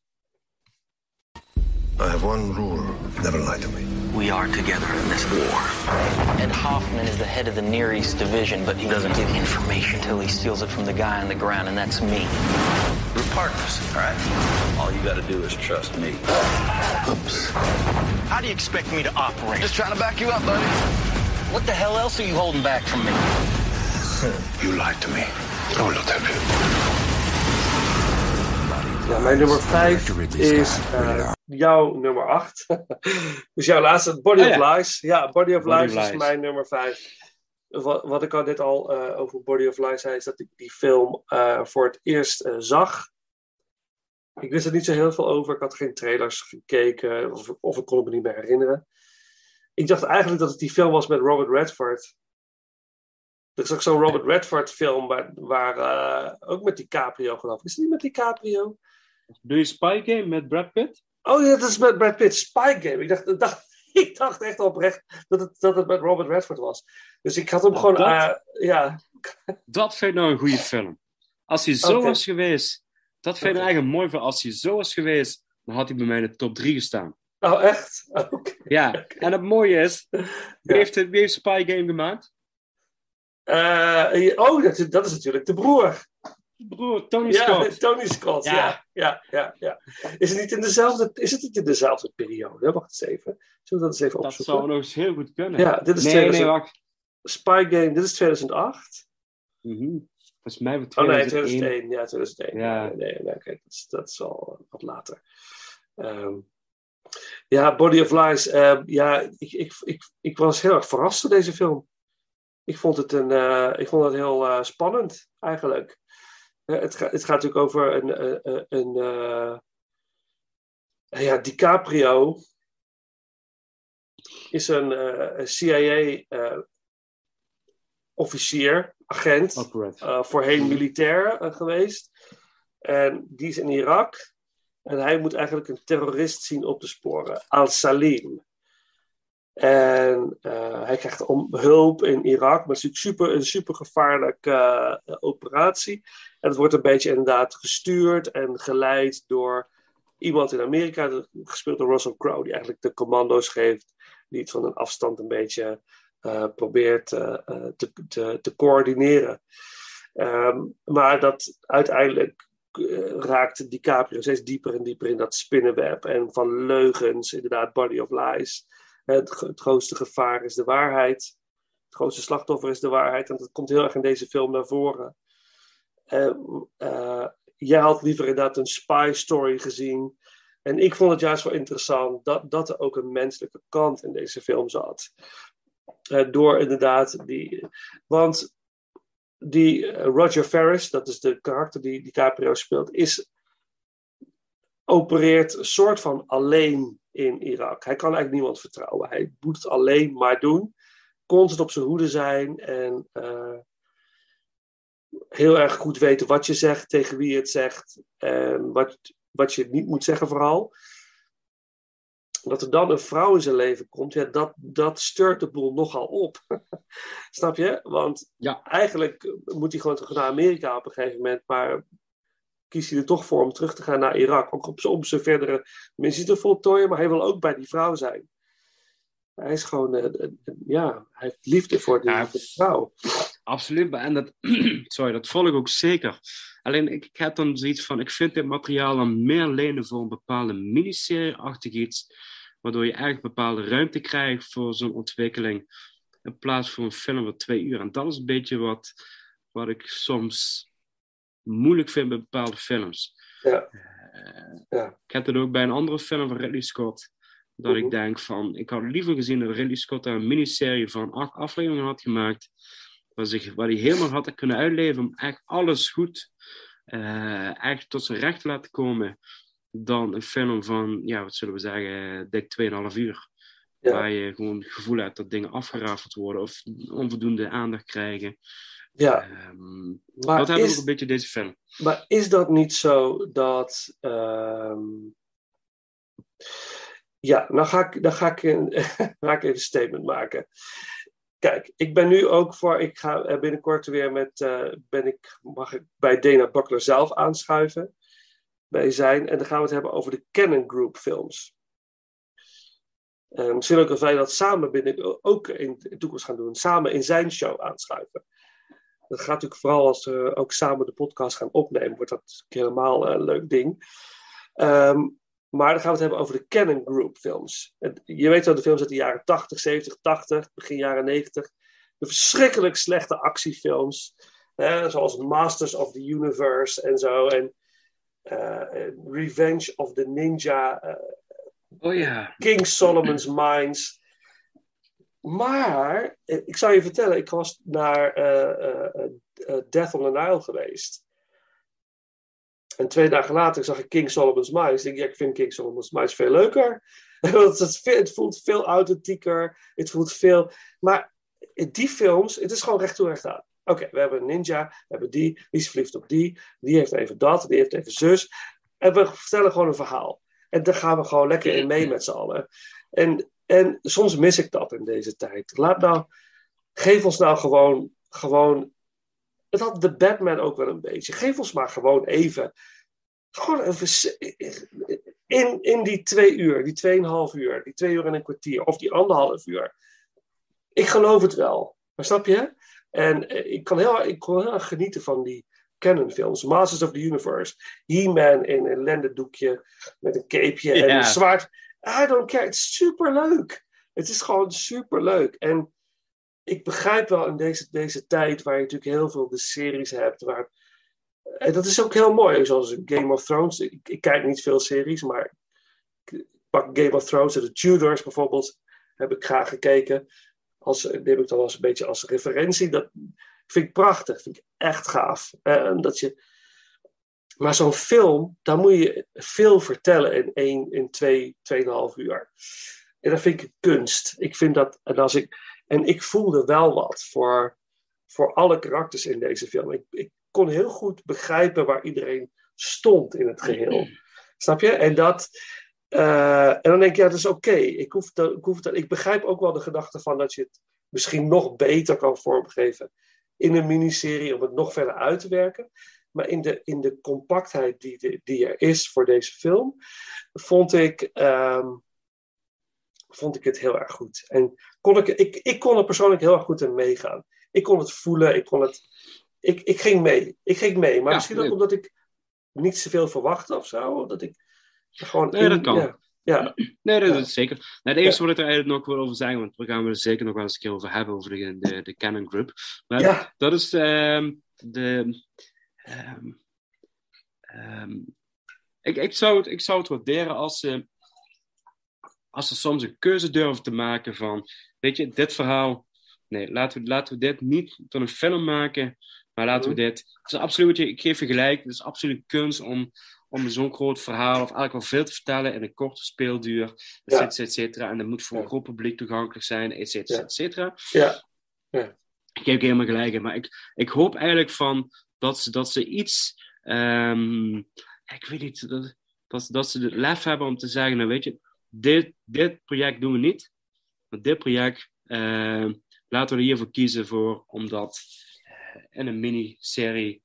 I have one rule never lie to me. We are together in this war. Ed Hoffman is the head of the Near East Division, but he doesn't give information until he steals it from the guy on the ground, and that's me. We're partners, all right? All you gotta do is trust me. Oops. How do you expect me to operate? Just trying to back you up, buddy. What the hell else are you holding back from me? You lied to me. I will not help you. Ja, mijn nummer 5 is eh, jouw nummer 8. dus jouw laatste, Body Oh, of ja. Lies. Ja, Body of Body Lies of is Lies. mijn nummer 5. Wat, wat ik al net al eh, over Body of Lies zei, is dat ik die film eh, voor het eerst eh, zag. Ik wist er niet zo heel veel over. Ik had geen trailers gekeken, of, of ik kon het me niet meer herinneren. Ik dacht eigenlijk dat het die film was met Robert Redford. Er is ook zo'n Robert Redford film waar, waar ook met DiCaprio geloof ik. Is het niet met DiCaprio? Doe je Spy Game met Brad Pitt? Oh ja, dat is met Brad Pitt, Spy Game. Ik dacht, ik dacht, ik dacht echt oprecht dat het, dat het met Robert Redford was. Dus ik had hem Nou, gewoon, dat- eh, ja, Dat vind ik nou een goede film. Als hij zo Oké. was geweest, dat vind ik eigenlijk mooi. Voor als hij zo was geweest, dan had hij bij mij in de top 3 gestaan. oh echt? Oké. Ja, en het mooie is, wie, heeft, het- wie heeft Spy Game gemaakt? Eh, oh, dat, dat is natuurlijk de broer. Broer, Tony Ja, Scott. Tony Scott, ja. Ja. Ja, ja, ja, Is het niet in dezelfde, is het niet in dezelfde periode? Wacht eens even. Zullen we dat eens even Dat opzoeken? zou nog eens heel goed kunnen. Ja, dit is nee, 2000 nee, wacht. Spy Game, dit is 2008. Mhm. Volgens mij voor Oh nee, 2001. 2001. Ja, 2001. Ja. Nee, nee, nee, oké, dat, is, dat is al wat later. Ehm, ja, Body of Lies. ehm, ja, ik, ik, ik, ik was heel erg verrast door deze film. Ik vond het, een, eh, ik vond het heel eh, spannend, eigenlijk. Het, ga- het gaat natuurlijk over een, eh, eh, een, eh, ja, DiCaprio is een, CIA-officier, agent, eh, voorheen militair eh, geweest. En die is in Irak. En hij moet eigenlijk een terrorist zien op de sporen, Al-Salim. En eh, hij krijgt om hulp in Irak, maar het is natuurlijk super, een super gevaarlijke eh, operatie. En het wordt een beetje inderdaad gestuurd en geleid door iemand in Amerika, gespeeld door Russell Crowe, die eigenlijk de commando's geeft, die het van een afstand een beetje eh, probeert te, te, coördineren. Ehm, maar dat uiteindelijk raakt DiCaprio steeds dieper en dieper in dat spinnenweb en van leugens, inderdaad, body of lies. Het, gro- het grootste gevaar is de waarheid. Het grootste slachtoffer is de waarheid. En dat komt heel erg in deze film naar voren. Eh, eh, jij had liever inderdaad een spy story gezien. En ik vond het juist wel interessant dat, dat er ook een menselijke kant in deze film zat. Eh, door inderdaad die. Want die Roger Ferris, dat is de karakter die DiCaprio speelt, is, opereert een soort van alleen in Irak. Hij kan eigenlijk niemand vertrouwen. Hij moet het alleen maar doen. Constant op zijn hoede zijn en eh, heel erg goed weten wat je zegt, tegen wie je het zegt en wat, wat je niet moet zeggen vooral. Dat er dan een vrouw in zijn leven komt, ja, dat, dat stuurt de boel nogal op. Snap je? Want ja. eigenlijk moet hij gewoon terug naar Amerika op een gegeven moment, maar kiest hij er toch voor om terug te gaan naar Irak. Ook op, om zijn verdere missie te voltooien, maar hij wil ook bij die vrouw zijn. Hij is gewoon, uh, ja, hij heeft liefde voor die, Ja. voor die vrouw. Absoluut, en dat, sorry, dat volg ik ook zeker. Alleen ik, ik heb dan zoiets van, ik vind dit materiaal dan meer lenen voor een bepaalde miniserie-achtig iets, waardoor je echt bepaalde ruimte krijgt voor zo'n ontwikkeling, in plaats van een film van twee uur. En dat is een beetje wat, wat ik soms moeilijk vind bij bepaalde films. Ja. ja. Ik heb het ook bij een andere film van Ridley Scott. Dat ik denk van, ik had liever gezien dat Ridley Scott daar een miniserie van acht afleveringen had gemaakt. Waar, zich, waar hij helemaal had kunnen uitleven om echt alles goed eh, echt tot zijn recht te laten komen. Dan een film van, ja, wat zullen we zeggen, dik 2,5 uur. Ja. Waar je gewoon het gevoel hebt dat dingen afgerafeld worden of onvoldoende aandacht krijgen. Ja. Ehm, Maar dat heb ik is- ook een beetje deze film. Maar is dat niet zo dat. ehm, Ja, dan ga ik, dan ga ik, een, ga ik even een statement maken. Kijk, ik ben nu ook voor. Ik ga eh, binnenkort weer met. eh, ben ik, mag ik bij Dana Buckler zelf aanschuiven. Bij zijn. En dan gaan we het hebben over de Canon Group films. Eh, misschien ook dat wij dat samen binnen, ook in de toekomst gaan doen. Samen in zijn show aanschuiven. Dat gaat natuurlijk vooral als we ook samen de podcast gaan opnemen. Wordt dat helemaal een leuk ding. Ehm, maar dan gaan we het hebben over de Canon Group films. Je weet wel, de films uit de jaren 80, 70, 80, begin jaren 90. De verschrikkelijk slechte actiefilms. hè, zoals Masters of the Universe en zo. En eh, en Revenge of the Ninja. eh, Oh ja. King Solomon's Mines. Maar, eh, ik zou je vertellen, ik was naar eh, eh, Death on the Nile geweest. En twee dagen later zag ik King Solomon's Mines. Ik denk, ja, ik vind King Solomon's Mines veel leuker. Want het, voelt veel authentieker. Het voelt veel... Maar die films, het is gewoon recht toe recht aan. Oké, we hebben een ninja, we hebben die, die is verliefd op die, die heeft even dat, die heeft even zus. En we vertellen gewoon een verhaal. En daar gaan we gewoon lekker in mee met z'n allen. En, en soms mis ik dat in deze tijd. Laat nou, geef ons nou gewoon, gewoon. Het had de Batman ook wel een beetje. Geef ons maar gewoon even. Gewoon even. In, in die twee uur, die tweeënhalf uur, die twee uur en een kwartier, of die anderhalf uur. Ik geloof het wel. Maar snap je? En eh, ik, kan heel, ik kon heel erg genieten van die Canon films. Masters of the Universe. He-Man in een lendendoekje met een capeje en een zwaard. I don't care. Het is super leuk. Het is gewoon super leuk. En ik begrijp wel in deze, deze tijd waar je natuurlijk heel veel de series hebt. Waar, en dat is ook heel mooi. Zoals Game of Thrones. Ik, ik kijk niet veel series, maar ik pak Game of Thrones en de Tudors bijvoorbeeld. Heb ik graag gekeken. Als, heb ik dan als een beetje als referentie. Dat vind ik prachtig. Vind ik echt gaaf. En dat je, maar zo'n film, daar moet je veel vertellen in één, in twee, tweeënhalf uur. En dat vind ik kunst. Ik vind dat, en, als ik, en ik voelde wel wat voor, voor alle karakters in deze film. Ik, ik kon heel goed begrijpen waar iedereen stond in het geheel. Snap je? En dat. eh, en dan denk ik, ja, dat is oké. Ik, hoef dat- ik, hoef dat- ik begrijp ook wel de gedachte van dat je het misschien nog beter kan vormgeven in een miniserie om het nog verder uit te werken. Maar in de, in de compactheid die, de- die er is voor deze film, vond ik, ehm, vond ik het heel erg goed. En kon ik, ik, ik kon er persoonlijk heel erg goed in meegaan. Ik kon het voelen, ik kon het. Ik, ik ging mee. Ik ging mee. Maar Ja, misschien ook omdat ik niet zoveel verwachtte of zo. Dat ik gewoon. Nee, in- dat kan. Ja, ja. Nee, dat Ja. is zeker. Nou, het eerste wat ik er eigenlijk nog wil over zeggen, want we gaan er zeker nog wel eens een keer over hebben, over de, de, de Canon Group. Maar Ja. dat is ehm, de. Ehm, ehm, ik, ik, zou het, ik zou het waarderen als ze, als ze soms een keuze durven te maken van, weet je, dit verhaal, nee, laten we, laten we dit niet tot een film maken, maar laten we dit, het is absoluut, ik geef je gelijk, het is absoluut kunst om, om zo'n groot verhaal, of eigenlijk wel veel te vertellen in een korte speelduur, et Ja. cetera, et cetera. En dat moet voor een groot publiek toegankelijk zijn, et cetera, Ja. et cetera. Ja. ja. Ik geef helemaal gelijk in, maar ik, ik hoop eigenlijk van dat ze, dat ze iets, ehm, ik weet niet, dat, dat, dat ze het lef hebben om te zeggen, nou weet je, dit, dit project doen we niet, maar dit project ehm, laten we er hiervoor kiezen voor om dat eh, in een miniserie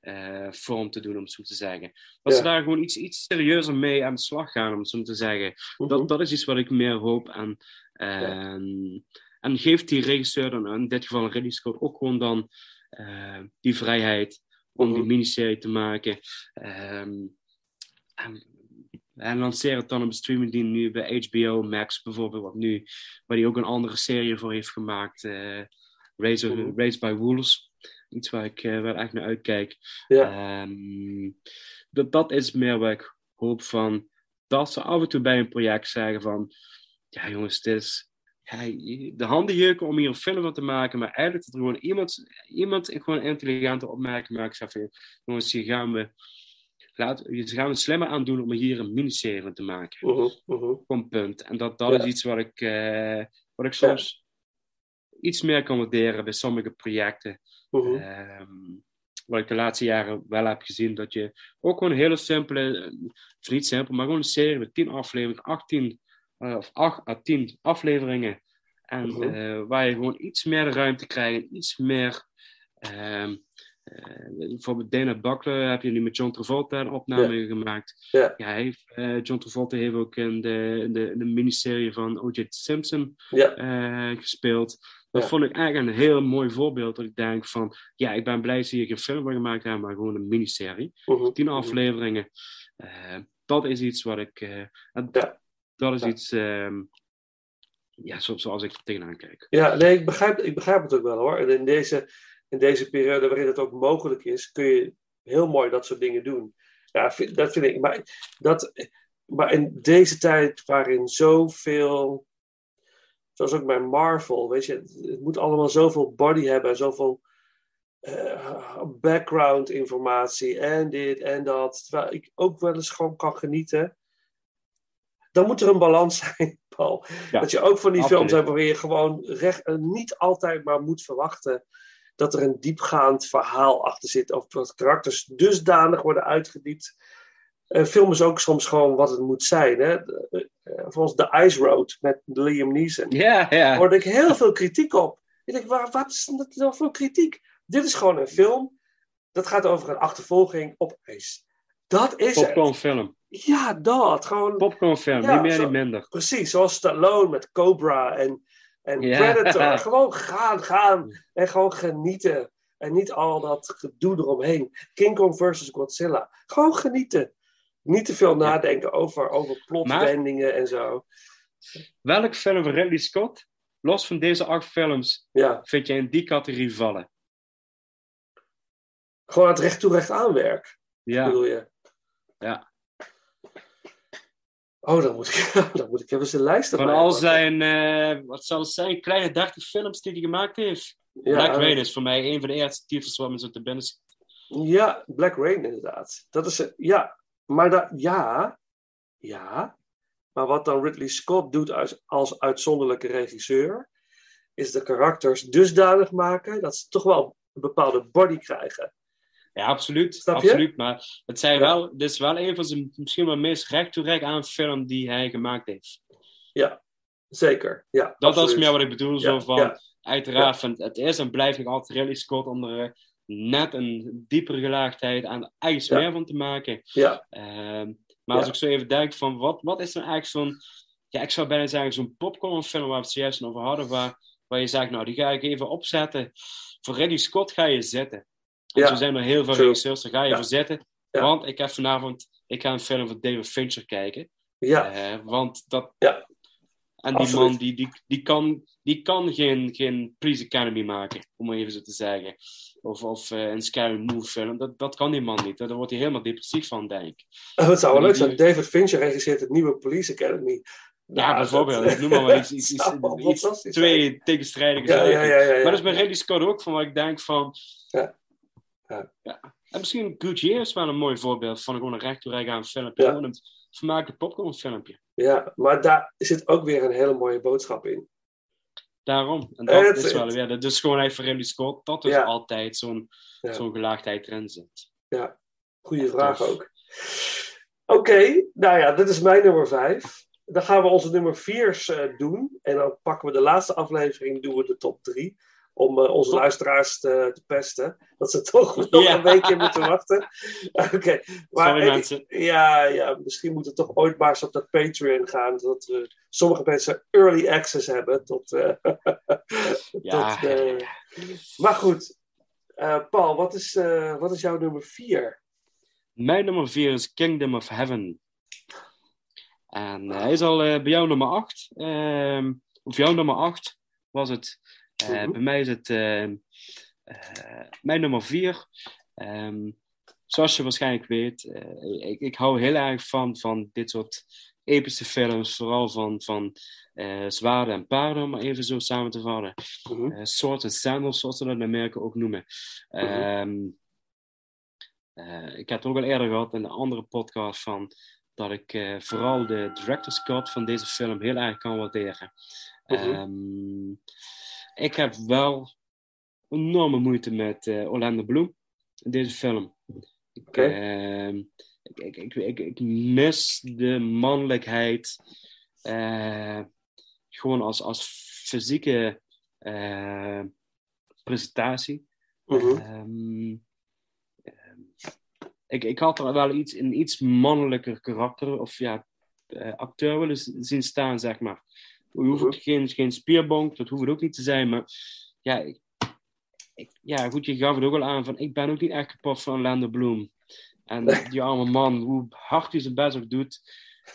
eh vorm te doen, om het zo te zeggen. Dat Ja. ze daar gewoon iets, iets serieuzer mee aan de slag gaan, om het zo te zeggen. Mhm. dat, dat is iets wat ik meer hoop. En, ehm, en geeft die regisseur dan, in dit geval Ridley Scott, ook gewoon dan die vrijheid om Mhm. die miniserie te maken. Ehm, en, en lanceer het dan op een streamingdienst nu bij HBO Max bijvoorbeeld, wat nu, waar hij ook een andere serie voor heeft gemaakt. eh Raised, Mhm. Raised by Wolves. Iets waar ik, eh, waar ik echt naar uitkijk. Ja. Ehm, dat, dat is meer waar ik hoop van. Dat ze af en toe bij een project zeggen van... Ja jongens, dit is... Ja, de handen jeuken om hier een film van te maken. Maar eigenlijk dat er gewoon iemand, iemand gewoon een intelligente opmerking maakt. Van, jongens, hier gaan we... Laat, hier gaan we slimmer aan doen om hier een miniserie van te maken. Mhm, mhm. Gewoon punt. En dat, dat Ja. is iets wat ik, eh, wat ik soms iets meer kan waarderen bij sommige projecten. Mhm. Ehm, wat ik de laatste jaren wel heb gezien, dat je ook gewoon een hele simpele, eh, of niet simpel, maar gewoon een serie met 10 afleveringen, 18 eh, of 8 à 10 afleveringen. En Mhm. eh, waar je gewoon iets meer de ruimte krijgt, iets meer. eh, bijvoorbeeld Dana Buckler heb je nu met John Travolta een opname gemaakt. Ja. hij heeft, eh, John Travolta heeft ook in de, de, de miniserie van O.J. Simpson eh, gespeeld. Dat vond ik eigenlijk een heel mooi voorbeeld. Dat ik denk van, ja, ik ben blij dat ze hier geen film van gemaakt hebben, maar gewoon een miniserie. Mhm, Tien afleveringen. Eh, dat is iets wat ik... eh, Dat is iets... ehm, ja, zo- zoals ik er tegenaan kijk. Ja, nee, ik begrijp, ik begrijp het ook wel hoor. En in deze, in deze periode waarin het ook mogelijk is, kun je heel mooi dat soort dingen doen. Ja, vind- dat vind ik. Maar, dat, maar in deze tijd waarin zoveel, zoals ook bij Marvel, weet je, het, het moet allemaal zoveel body hebben en zoveel eh, background informatie en dit en dat. Terwijl ik ook wel eens gewoon kan genieten. Dan moet er een balans zijn, Paul. Ja, dat je ook van die absoluut. films hebt waarin je gewoon recht, eh, niet altijd maar moet verwachten dat er een diepgaand verhaal achter zit. Of dat karakters dusdanig worden uitgediept. Een film is ook soms gewoon wat het moet zijn. Hè? De- eh, Volgens The Ice Road met Liam Neeson. Ja, ja. Hoorde ik heel veel kritiek op. Ik denk, waar, wat is dat nou voor kritiek? Dit is gewoon een film. Dat gaat over een achtervolging op ijs. Dat is het. Popcornfilm. Ja, dat. Gewoon, Popcornfilm, Ja, niet meer, zo- niet minder. Precies, zoals Stallone met Cobra en, en Ja. Predator. Gewoon gaan, gaan. En gewoon genieten. En niet al dat gedoe eromheen. King Kong versus Godzilla. Gewoon genieten. Niet te veel nadenken over, over plotwendingen en zo. Welk film van Ridley Scott, los van deze acht films, Ja. vind jij in die categorie vallen? Gewoon het recht toe recht aanwerk. Ja. Bedoel je? Ja. Oh, dan moet ik, dan moet ik even zijn lijst Van erbij al zijn, eh, wat zal het zijn, kleine 30 films die hij gemaakt heeft. Ja, Black eh, Rain is voor mij een van de eerste titels waar me zo te binnen. Ja, Black Rain inderdaad. Dat is, ja, maar dat, ja, ja. Maar wat dan Ridley Scott doet als, als uitzonderlijke regisseur, is de karakters dusdanig maken dat ze toch wel een bepaalde body krijgen. Ja, absoluut. Snap je? absoluut. Maar het, zijn wel, dit is wel een van zijn misschien wel meest recht-toe-recht aan film die hij gemaakt heeft. Ja, zeker. Ja, Dat, dat is absoluut. meer wat ik bedoel. Zo van, uiteraard, van, het is en blijft nog altijd Ridley Scott om er eh, net een diepere gelaagdheid aan eigen meer van te maken. Ja. Ehm, maar als ik zo even denk van, wat, wat is nou eigenlijk zo'n, ja, ik zou bijna zeggen zo'n popcornfilm waar we het zojuist over hadden, waar, waar je zegt, nou, die ga ik even opzetten. Voor Ridley Scott ga je zitten. Ja. zo zijn er heel veel True. regisseurs, daar ga je Ja. voor zitten. Want ik heb vanavond, ik ga een film van David Fincher kijken. Ja. Eh, want dat... Ja. En die man die, die, die, kan, die kan geen, geen Police Academy maken, om maar even zo te zeggen. Of, of eh, een Scary Movie film. Dat, dat kan die man niet. Daar wordt hij helemaal depressief van, denk ik. Het zou wel leuk zijn. David Fincher regisseert het nieuwe Police Academy. Ja, bijvoorbeeld. dat- Ik noem maar wel iets, iets, twee tegenstrijdige Ja, zaken. ja, ja. Maar dat is bij Ridley Scott ook, van wat ik denk van... Ja. Ja. En misschien Goodyear is wel een mooi voorbeeld van gewoon een recht recht filmpje. Ja. Een vermakelijk popcornfilmpje. Ja, maar daar zit ook weer een hele mooie boodschap in. Daarom. En dat het- is wel weer... Dat is gewoon even Ridley Scott. Dat is Ja. altijd zo'n zo'n gelaagdheid erin zit. Ja, goede vraag tof. ook. Oké, nou ja, dit is mijn nummer vijf. Dan gaan we onze nummer viers eh, doen. En dan pakken we de laatste aflevering, doen we de top drie. Om eh, onze luisteraars te, te pesten. Dat ze toch nog Ja. een weekje moeten wachten. Oké, maar Sorry, eh, mensen. Ja, ja, misschien moet het toch ooit maar eens op dat Patreon gaan. Zodat we sommige mensen early access hebben tot. eh, Ja, tot eh, Maar goed, eh, Paul, wat is, eh, wat is jouw nummer vier? Mijn nummer 4 is Kingdom of Heaven. En eh, hij is al eh, bij jou nummer 8. of jouw nummer 8 was het. Eh, Mhm. Bij mij is het ehm, eh, mijn nummer 4. zoals je waarschijnlijk weet, eh, ik, ik hou heel erg van, van dit soort epische films. Vooral van, van eh, zwaarden en paarden, om maar even zo samen te vatten. Mhm. Eh, Swords and Sandals, zoals ze dat in Amerika ook noemen. Ehm, eh, ik heb het ook al eerder gehad in een andere podcast van dat ik eh, vooral de director's cut van deze film heel erg kan waarderen. Mhm. Ehm, ik heb wel enorme moeite met eh, Orlando Bloom in deze film. Ik, ehm, ik, ik, ik, ik, mis de mannelijkheid eh, gewoon als, als fysieke eh, presentatie. Mhm. Ehm, ehm, ik, ik had er wel iets, een iets mannelijker karakter of ja, eh, acteur willen zien staan, zeg maar. Je hoeft geen, geen spierbonk, dat hoeft het ook niet te zijn, maar ja, ik, ik- ja, goed, je gaf het ook al aan van, ik ben ook niet echt kapot van Orlando Bloom. En die arme man, hoe hard hij zijn best ook doet,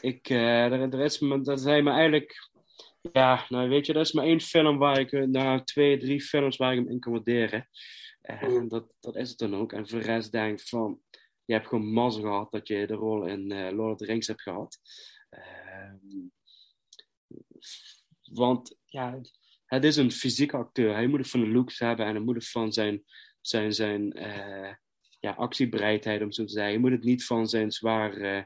ik, eh er, er is me, dat zijn me eigenlijk, ja, nou weet je, dat is maar één film waar ik, eh, nou twee, drie films waar ik hem in kan waarderen. En Mhm. dat, dat is het dan ook. En voor de rest denk ik van, je hebt gewoon mazzel gehad dat je de rol in eh, Lord of the Rings hebt gehad. Ehm, want ja, het is een fysieke acteur. Hij moet het van de looks hebben en hij moet het van zijn, zijn, zijn eh, ja, actiebereidheid, om zo te zeggen. Je moet het niet van zijn zwaar... eh,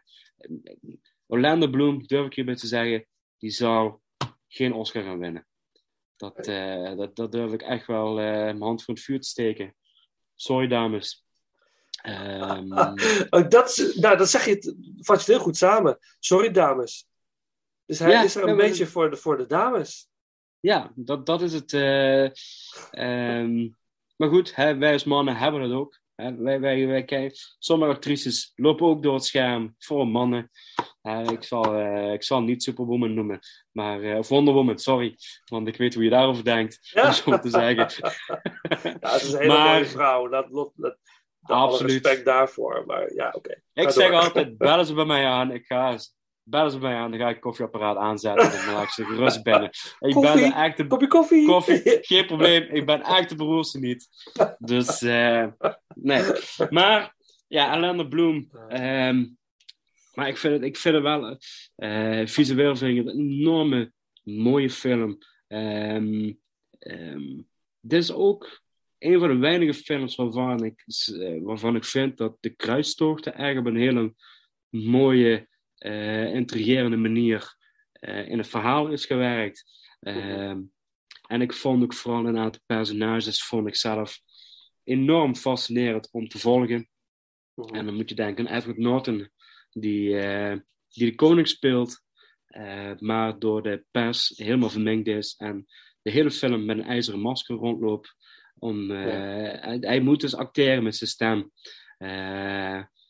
Orlando Bloom, durf ik hierbij te zeggen, die zou geen Oscar gaan winnen. Dat, eh, dat, dat durf ik echt wel mijn hand voor het vuur te steken. Sorry, dames. Oh, dat, nou, dat zeg je, vat je heel goed samen. Sorry, dames. Dus hij Ja, is er een beetje voor de, voor de dames. ja, dat, dat is het. eh, ehm, maar goed, hè, wij als mannen hebben het ook. Hè, wij, wij, wij kijken, sommige actrices lopen ook door het scherm voor mannen. Eh, ik, zal, eh, ik zal niet Superwoman noemen, maar, of Wonder Woman, sorry. Want ik weet hoe je daarover denkt, Ja. om zo te zeggen. Ja, het is een hele Maar- mooie vrouw. Dat, dat, dat, Absoluut. respect daarvoor. Maar ja, oké. Ik zeg altijd, bellen ze bij mij aan. Ik ga, bellen ze bij mij aan, dan ga ik koffieapparaat aanzetten. En dan laat ik ze gerust binnen. Ik ben Koffie? de echte... Kopje koffie? Koffie, geen probleem. Ik ben echt de beroerste niet. Dus, eh, nee. Maar, ja, Orlando Bloom. ehm, maar ik vind het, ik vind het wel... eh, visueel vind ik het een enorme mooie film. Ehm, ehm, dit is ook een van de weinige films waarvan ik, eh, waarvan ik vind dat de kruistochten echt op een hele mooie, eh intrigerende manier eh, in het verhaal is gewerkt. Ehm, en ik vond ook vooral een aantal personages vond ik zelf enorm fascinerend om te volgen. En dan moet je denken aan Edward Norton, die, eh, die de koning speelt, maar door de pers helemaal vermengd is en de hele film met een ijzeren masker rondloopt. Om, hij, hij moet dus acteren met zijn stem.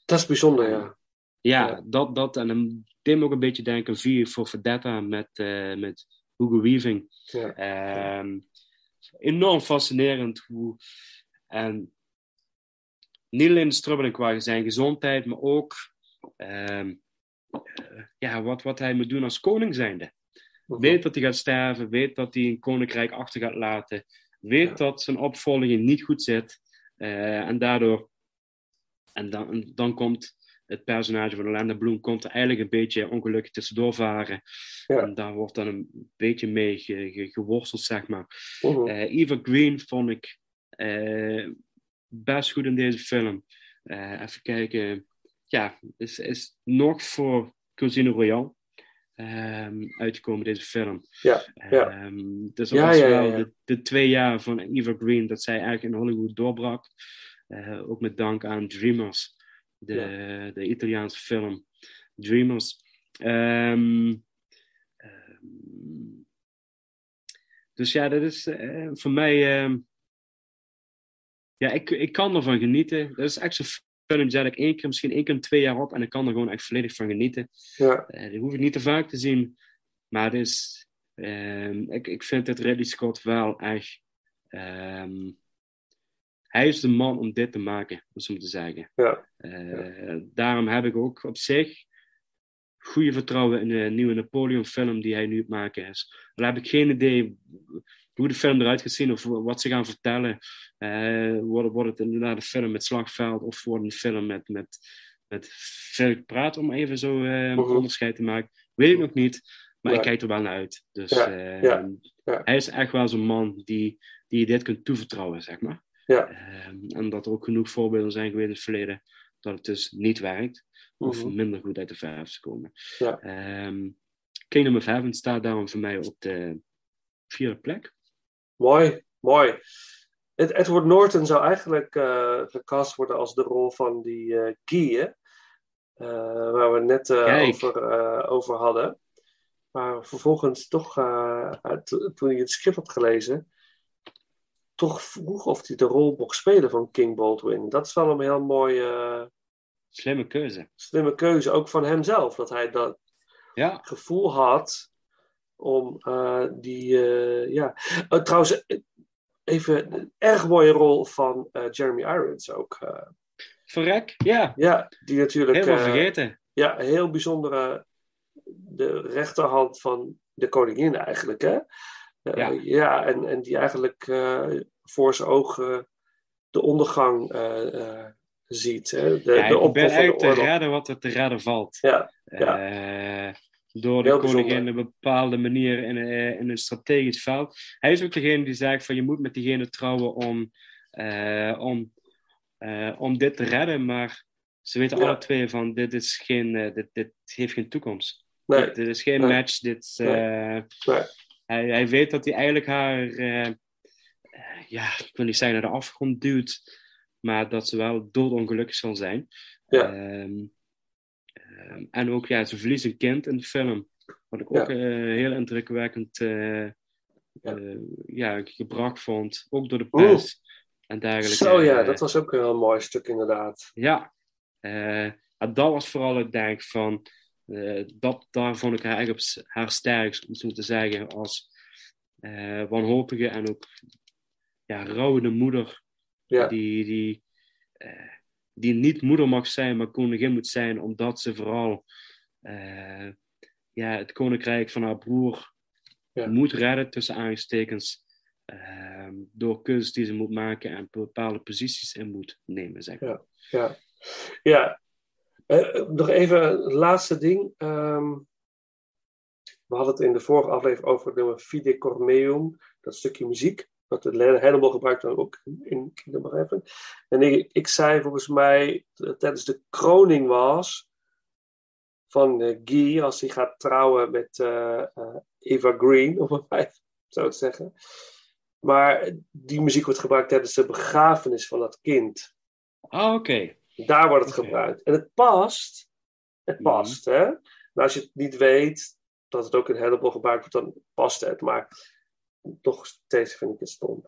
Dat is bijzonder, ja. Ja, Ja. Dat, dat. En dan deed ook een beetje denken aan V voor Vendetta met, eh, met Hugo Weaving. Ja. Ehm, enorm fascinerend hoe... En niet alleen de strubbeling qua zijn gezondheid, maar ook ehm, eh, ja, wat, wat hij moet doen als koning zijnde. Weet dat hij gaat sterven, weet dat hij een koninkrijk achter gaat laten, weet dat zijn opvolging niet goed zit. eh, en daardoor, en dan, dan komt het personage van Orlando Bloom komt er eigenlijk een beetje ongelukkig tussendoor varen. En daar wordt dan een beetje mee ge- ge- geworsteld, zeg maar. Mhm. Eh, Eva Green vond ik eh, best goed in deze film. Eh, even kijken. Ja, is, is nog voor Casino Royale ehm, uitgekomen, deze film. Ja, ja. Ehm, dus dat Ja, was ja, wel. De, de twee jaar van Eva Green dat zij eigenlijk in Hollywood doorbrak. Ook met dank aan Dreamers, de, de Italiaanse film Dreamers. Ehm, ehm, dus ja, dat is eh, voor mij. ehm, ja, ik, ik kan ervan genieten. Dat is echt zo'n film die ik één keer, misschien één keer in twee jaar op en ik kan er gewoon echt volledig van genieten. Ja. Eh, die hoef ik niet te vaak te zien, maar het is, ik, ik vind dat Ridley Scott wel echt. Hij is de man om dit te maken, om zo te zeggen. Ja. Eh, Daarom heb ik ook op zich goede vertrouwen in de nieuwe Napoleon-film die hij nu het maken is. Al heb ik geen idee hoe de film eruit gaat zien of wat ze gaan vertellen. Eh, wordt, wordt het inderdaad een film met slagveld of wordt het een film met, met, met veel praat, om even zo eh, een onderscheid te maken? Weet ik nog niet, maar Ja. ik kijk er wel naar uit. Dus hij is echt wel zo'n man die, die je dit kunt toevertrouwen, zeg maar. Ja. Ehm, en dat er ook genoeg voorbeelden zijn geweest in het verleden dat het dus niet werkt. Of Mhm. minder goed uit de verf komen. Ja. Ehm, Kingdom of Heaven staat daarom voor mij op de vierde plek. Mooi, mooi. Ed- Edward Norton zou eigenlijk eh, gecast worden als de rol van die Guy, hè? Eh, waar we het net over, over hadden. Maar vervolgens toch, toen hij het script had gelezen, toch vroeg of hij de rol mocht spelen van King Baldwin. Dat is wel een heel mooie, Slimme keuze. slimme keuze, ook van hemzelf. Dat hij dat Ja. gevoel had om eh, die, eh, ja. Trouwens, eh, even een erg mooie rol van eh, Jeremy Irons ook. eh. Verrek, ja. ja, die natuurlijk. Helemaal eh, vergeten. Ja, heel bijzondere. De rechterhand van de koningin eigenlijk, hè? Ja. ja, en, en die eigenlijk eh, voor zijn ogen de ondergang eh, eh, ziet. Hè? De, ja, de ik ben eigenlijk te redden wat er te redden valt. Ja, door de Heel op een bepaalde manier in, eh, in een strategisch veld. Hij is ook degene die zegt van je moet met diegene trouwen om, om, om dit te redden. Maar ze weten Ja. alle twee van dit, is geen, dit, dit heeft geen toekomst. Nee. Dit, dit is geen Nee. match. Dit, Nee. Hij, hij weet dat hij eigenlijk haar, eh, ja, ik wil niet zeggen naar de afgrond duwt, maar dat ze wel doodongelukkig zal zijn. Ja. Ehm, ehm, en ook, ja, ze verliest een kind in de film. Wat ik ook Ja. eh, heel indrukwekkend eh, ja, gebracht vond. Ook door de Oeh. pers en dergelijke. Zo ja, dat was ook een heel mooi stuk inderdaad. ja, dat was vooral het denk van, dat, daar vond ik haar haar sterkst, om zo te zeggen, als eh, wanhopige en ook ja, rouwende moeder, Ja. die, die, eh, die niet moeder mag zijn, maar koningin moet zijn, omdat ze vooral eh, ja, het koninkrijk van haar broer Ja. moet redden, tussen aangestekens, eh, door keuzes die ze moet maken en bepaalde posities in moet nemen, zeg maar. Ja, ja. ja. Eh, nog even een laatste ding. Ehm, we hadden het in de vorige aflevering over het nummer Fide Cormeum, dat stukje muziek, wat Hannibal gebruikt ook in Kingdom. En ik, zei volgens mij eh, tijdens de kroning was van eh, Guy, als hij gaat trouwen met Eva Green, om het maar zo te zeggen. Maar die muziek wordt gebruikt tijdens de begrafenis van dat kind. Ah, oké. Daar wordt het gebruikt. En het past. Het past, hè? Maar als je het niet weet dat het ook in Hannibal gebruikt wordt, dan past het. Maar nog steeds vind ik het stom.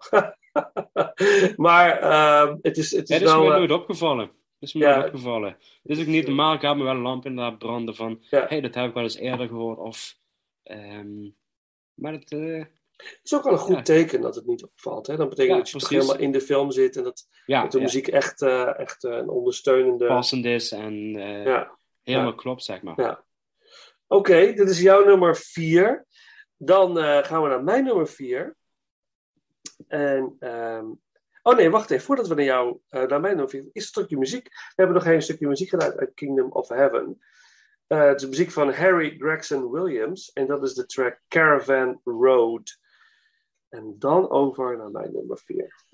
maar ehm, het is, het Ja, is dat is wel... me eh, nooit opgevallen. Dat is me Ja. nooit opgevallen. Het is ook niet normaal, ik had me wel een lamp inderdaad branden van, Ja. hey, dat heb ik wel eens eerder gehoord. Of, ehm, maar het, eh, Het is ook wel een goed Ja. teken dat het niet opvalt. Hè? Dan betekent Ja, dat je toch precies. helemaal in de film zit en dat, Ja, dat de muziek echt, eh, echt eh, een ondersteunende... passend is en eh, helemaal klopt, zeg maar. Ja. Oké, dit is jouw nummer vier. Dan gaan we naar mijn nummer 4. En, ehm, oh nee, wacht even. Voordat we naar jou, naar mijn nummer 4, is een stukje muziek. We hebben nog een stukje muziek gedaan uit Kingdom of Heaven. Het is de muziek van Harry Gregson Williams. En dat is de track Caravan Road. En dan over naar mijn nummer 4.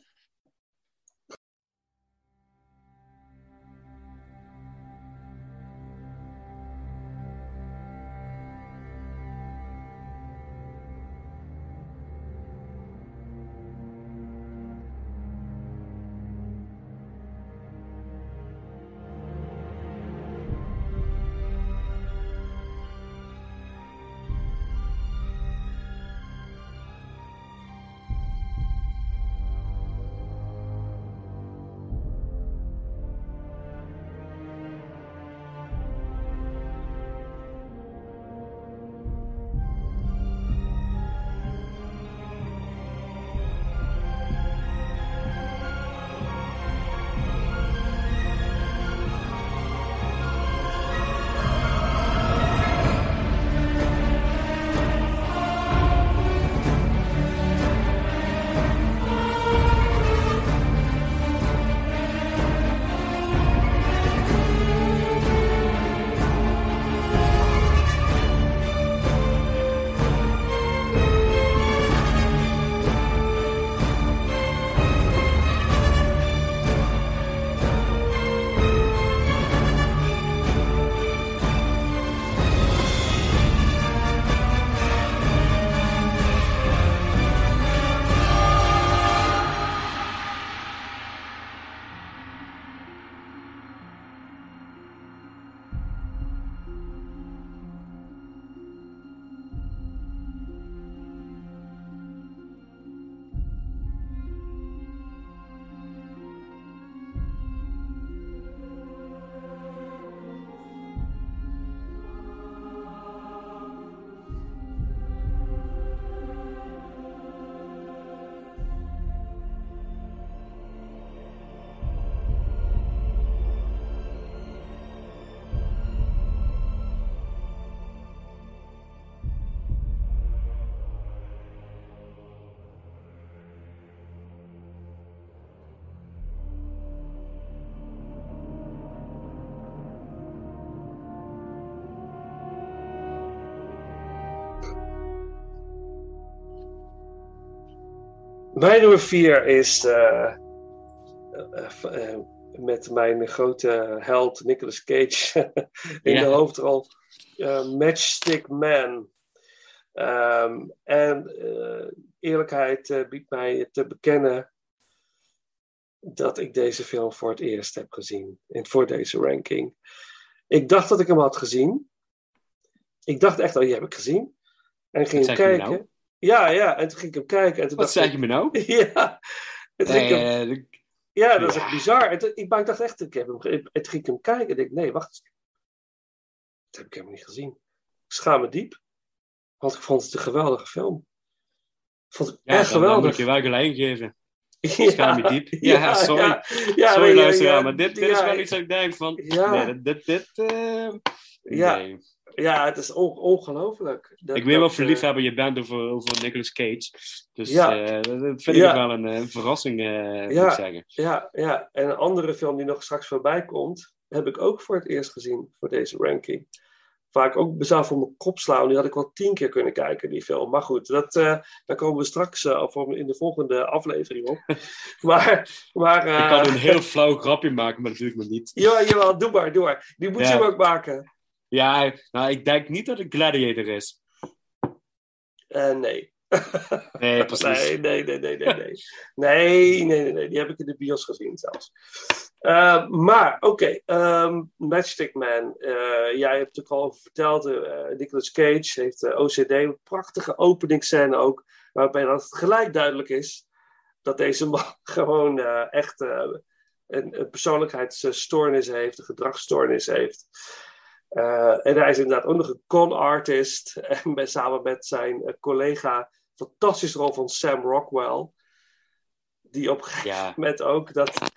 Mijn nummer 4 is uh, uh, met mijn grote held Nicolas Cage in de hoofdrol Matchstick Man. Um, en eerlijkheid biedt mij te bekennen dat ik deze film voor het eerst heb gezien. En voor deze ranking. Ik dacht dat ik hem had gezien. Ik dacht echt, oh, die heb ik gezien. En ging kijken. Ja, ja, en toen ging ik hem kijken. En toen Wat zei ik- je me nou? Ja. En toen ging ik hem- ja, dat is echt bizar. En toen- ik, maar ik dacht echt, ik heb hem, en toen ging ik hem kijken. En ik nee, wacht. Dat heb ik helemaal niet gezien. Ik schaam me diep. Want ik vond het een geweldige film. Ik vond het ja, echt dan, dan moet geweldig. ik je wel gelijk geven. Ja, Schaam je diep. Ja, ja, sorry. sorry nee, ja, luisteraar, maar dit, dit is wel iets dat ik denk van... Ja. Nee, dit... dit, dit eh, Ja. nee. Ja, het is on- ongelooflijk. Ik weet wel voor eh, liefhebber je bent over, over Nicolas Cage. Dus Ja. eh, dat vind Ja. ik wel een, eh, verrassing, eh, moet ik Ja, zeggen. ja, ja, en een andere film die nog straks voorbij komt, heb ik ook voor het eerst gezien voor deze ranking. Vaak ook mezelf voor mijn kop slaan. Die had ik wel tien keer kunnen kijken, die film. Maar goed, dat, eh, daar komen we straks eh, of in de volgende aflevering op. maar, maar, ik kan eh, een heel flauw grapje maken, maar ik me niet. Ja, jawel, doe maar, doe maar. Die moet Ja. je ook maken. Ja, nou, ik denk niet dat het Gladiator is. Eh, nee. Nee, precies. Nee, nee, nee, nee, nee, nee. Nee, nee, nee, nee. Die heb ik in de bios gezien zelfs. Eh, maar, oké. ehm, Matchstick Man. Eh, jij hebt het ook al over verteld. Nicolas Cage heeft OCD. Een prachtige openingsscène ook. Waarbij dat het gelijk duidelijk is dat deze man gewoon echt een, een persoonlijkheidsstoornis heeft. Een gedragsstoornis heeft. Eh, en hij is inderdaad ook nog een con artist. En samen met zijn eh, collega, fantastische rol van Sam Rockwell. Die op een gegeven moment ook dat.